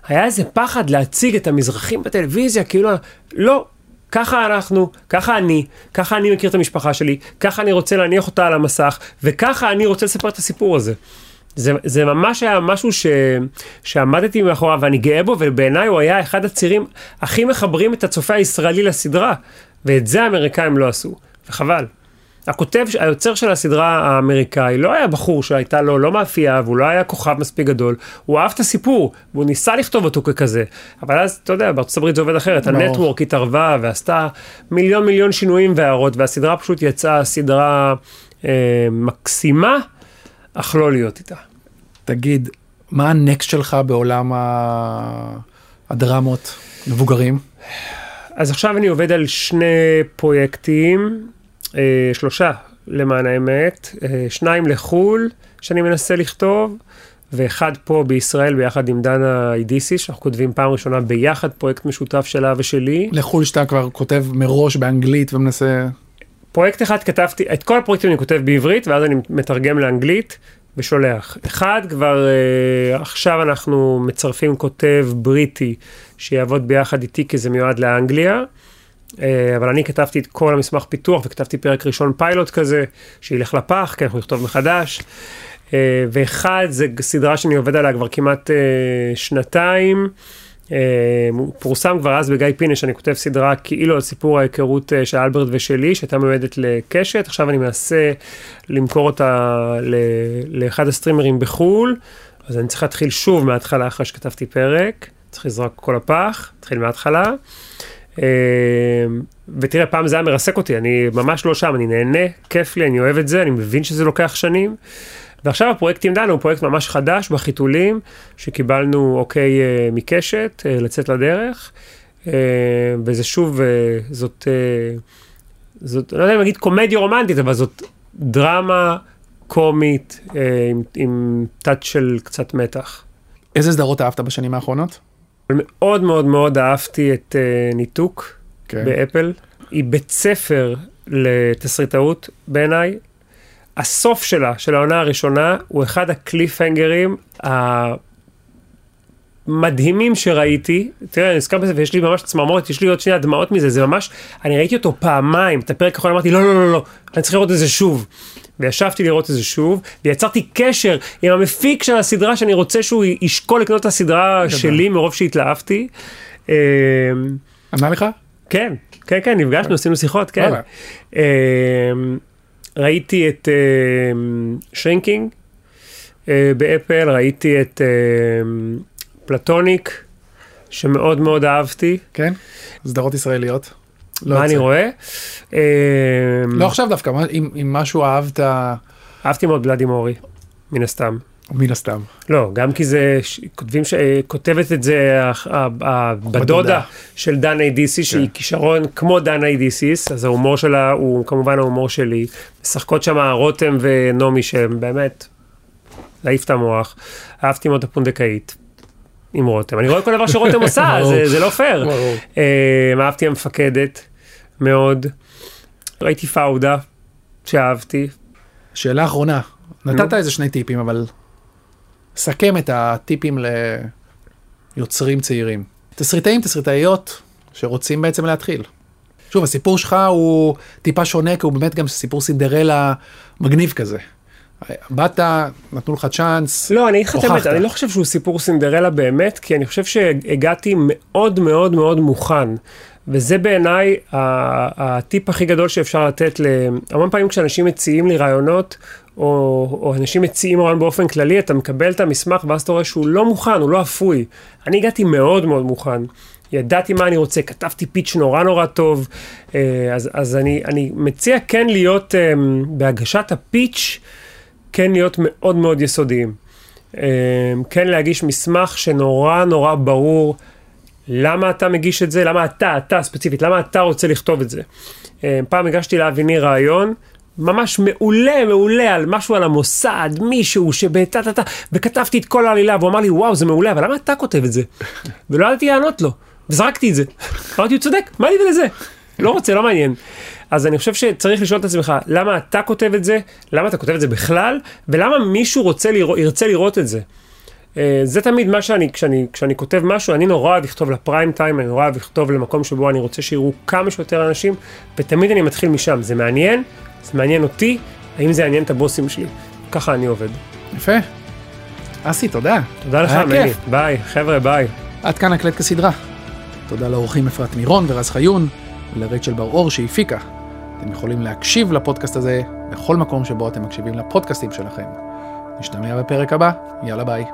[SPEAKER 2] היה איזה פחד להציג את המזרחים בטלוויזיה, כאילו, לא, ככה אנחנו, ככה אני, ככה אני מכיר את המשפחה שלי, ככה אני רוצה להניח אותה על המסך, וככה אני רוצה לספר את הסיפור הזה. זה, זה ממש היה משהו ש, שעמדתי מאחוריו ואני גאה בו, ובעיניי הוא היה אחד הצירים הכי מחברים את הצופה הישראלי לסדרה, ואת זה האמריקאים לא עשו, וחבל. הכותב, היוצר של הסדרה האמריקאי לא היה בחור שהייתה לו לא מאפייה והוא לא היה כוכב מספיק גדול, הוא אהב את הסיפור והוא ניסה לכתוב אותו ככזה, אבל אז אתה יודע בארצות הברית זה עובד אחרת. הנטוורק התערבה ועשתה מיליון מיליון שינויים והערות והסדרה פשוט יצאה סדרה אה, מקסימה, אך לא להיות איתה.
[SPEAKER 1] תגיד, מה הנקסט שלך בעולם. הדרמות מבוגרים?
[SPEAKER 2] אז עכשיו אני עובד על שני פרויקטים, אה, שלושה למען האמת, אה, שניים לחו"ל שאני מנסה לכתוב, ואחד פה בישראל ביחד עם דנה אידיסי, שאנחנו כותבים פעם ראשונה ביחד פרויקט משותף שלה ושלי.
[SPEAKER 1] לחו"ל שאתה כבר כותב מראש באנגלית ומנסה...
[SPEAKER 2] פרויקט אחד כתבתי, את כל הפרויקטים אני כותב בעברית, ואז אני מתרגם לאנגלית ושולח. אחד כבר אה, עכשיו אנחנו מצרפים כותב בריטי שיעבוד ביחד איתי כי זה מיועד לאנגליה. אה, אבל אני כתבתי את כל המסמך פיתוח וכתבתי פרק ראשון פיילוט כזה, שילך לפח, כי אנחנו נכתוב מחדש. אה, ואחד זה סדרה שאני עובד עליה כבר כמעט אה, שנתיים. פורסם כבר אז בגיא פינש, אני כותב סדרה כאילו על סיפור ההיכרות של אלברט ושלי, שהייתה מיועדת לקשת, עכשיו אני מנסה למכור אותה לאחד הסטרימרים בחו"ל, אז אני צריך להתחיל שוב מההתחלה אחרי שכתבתי פרק, צריך לזרוק הכל לפח, להתחיל מההתחלה. אה, ותראה, פעם זה היה מרסק אותי, אני ממש לא שם, אני נהנה, כיף לי, אני אוהב את זה, אני מבין שזה לוקח שנים. ועכשיו הפרויקט עם דנה הוא פרויקט ממש חדש בחיתולים, שקיבלנו אוקיי אה, מקשת אה, לצאת לדרך, אה, וזה שוב, זאת, זאת, לא יודע אם להגיד קומדיה רומנטית, אבל זאת דרמה קומית עם, עם טאץ' של קצת מתח.
[SPEAKER 1] איזה סדרות אהבת בשנים האחרונות?
[SPEAKER 2] אבל מאוד מאוד מאוד אהבתי את אה, ניתוק
[SPEAKER 1] כן.
[SPEAKER 2] באפל. היא בית ספר לתסריטאות בעיניי. הסוף שלה, של העונה הראשונה, הוא אחד הקליפהנגרים המדהימים שראיתי. תראה, אני נזכר בזה ויש לי ממש צמרמורת, יש לי עוד שנייה דמעות מזה, זה ממש, אני ראיתי אותו פעמיים, את הפרק האחרון אמרתי, לא, לא, לא, לא, אני צריך לראות את זה שוב. וישבתי לראות את זה שוב, ויצרתי קשר עם המפיק של הסדרה, שאני רוצה שהוא ישקול לקנות את הסדרה שלי מרוב שהתלהבתי. אה,
[SPEAKER 1] ענה לך?
[SPEAKER 2] כן, כן, כן, נפגשנו, עשינו שיחות, כן. אה, ראיתי את שרינקינג באפל, ראיתי את אה, פלטוניק, שמאוד מאוד אהבתי.
[SPEAKER 1] כן? סדרות ישראליות? לא
[SPEAKER 2] מה אני. רואה? אה,
[SPEAKER 1] לא עכשיו דווקא, אם אם משהו אהבת,
[SPEAKER 2] אהבתי מאוד בלאדי מורי, מן הסתם.
[SPEAKER 1] מן הסתם.
[SPEAKER 2] לא, גם כי זה, כותבים, ש- אה, כותבת את זה ה- ה- ה-
[SPEAKER 1] בדודה.
[SPEAKER 2] בדודה של דנה אידיסיס, שהיא
[SPEAKER 1] כן.
[SPEAKER 2] כישרון כמו דנה אידיסיס, אז ההומור שלה הוא כמובן ההומור שלי. משחקות שם רותם ונעמי שהם באמת, להעיף את המוח. אהבתי מאוד את הפונדקאית. עם רותם. אני רואה כל דבר שרותם [laughs] עושה. זה, זה לא פייר. אה, אהבתי המפקדת מאוד. ראיתי פאודה, שאהבתי.
[SPEAKER 1] שאלה אחרונה, נתת איזה שני טיפים, אבל סכם את הטיפים ליוצרים צעירים. תסריטאים, תסריטאיות שרוצים בעצם להתחיל. שוב, הסיפור שלך הוא טיפה שונה, כי הוא באמת גם סיפור סינדרלה מגניב כזה. באת, נתנו לך צ'אנס,
[SPEAKER 2] לא, אני אגיד לך את האמת. אני לא חושב שהוא סיפור סינדרלה באמת, כי אני חושב שהגעתי מאוד מאוד מאוד מוכן. וזה בעיניי הטיפ הכי גדול שאפשר לתת, המון פעמים כשאנשים מציעים לי רעיונות, או, או אנשים מציעים רעיון באופן כללי, אתה מקבל את המסמך ואז אתה רואה שהוא לא מוכן, הוא לא אפוי. אני הגעתי מאוד מאוד מוכן. ידעתי מה אני רוצה, כתבתי פיץ' נורא נורא טוב, אה, אז, אז אני, אני מציע כן להיות אה, בהגשת הפיץ', כן להיות מאוד מאוד יסודיים. אה, כן להגיש מסמך שנורא נורא ברור למה אתה מגיש את זה, למה אתה, אתה ספציפית, למה אתה רוצה לכתוב את זה. אה, פעם הגשתי לאביני רעיון. ממש מעולה, מעולה, על משהו על המוסד, מישהו שבטה טה טה, וכתבתי את כל העלילה, והוא אמר לי, וואו, זה מעולה, אבל למה אתה כותב את זה? ולא ידעתי לענות לו, וזרקתי את זה. אמרתי, הוא צודק, מה לי ולזה? לא רוצה, לא מעניין. אז אני חושב שצריך לשאול את עצמך, למה אתה כותב את זה, למה אתה כותב את זה בכלל, ולמה מישהו רוצה לראות, ירצה לראות את זה. אה, זה תמיד מה שאני, כשאני, כשאני כותב משהו, אני נורא אוהב לכתוב לפריים טיים, אני נורא אוהב לכתוב למקום שבו אני רוצה שיראו כמה שיותר אנשים, ותמיד אני מתחיל משם. זה מעניין, זה מעניין אותי, האם זה יעניין את הבוסים שלי. ככה אני עובד.
[SPEAKER 1] יפה. אסי, תודה.
[SPEAKER 2] תודה לך, מני. ביי, חבר'ה, ביי.
[SPEAKER 1] עד כאן הקלט כסדרה. תודה לאורחים אפרת מירון ורז חיון, ולרייצ'ל בר-אור שהפיקה. אתם יכולים להקשיב לפודקאסט הזה בכל מקום שבו אתם מקשיבים לפודקאסטים שלכם. נשתמע בפרק הבא, יאללה ביי.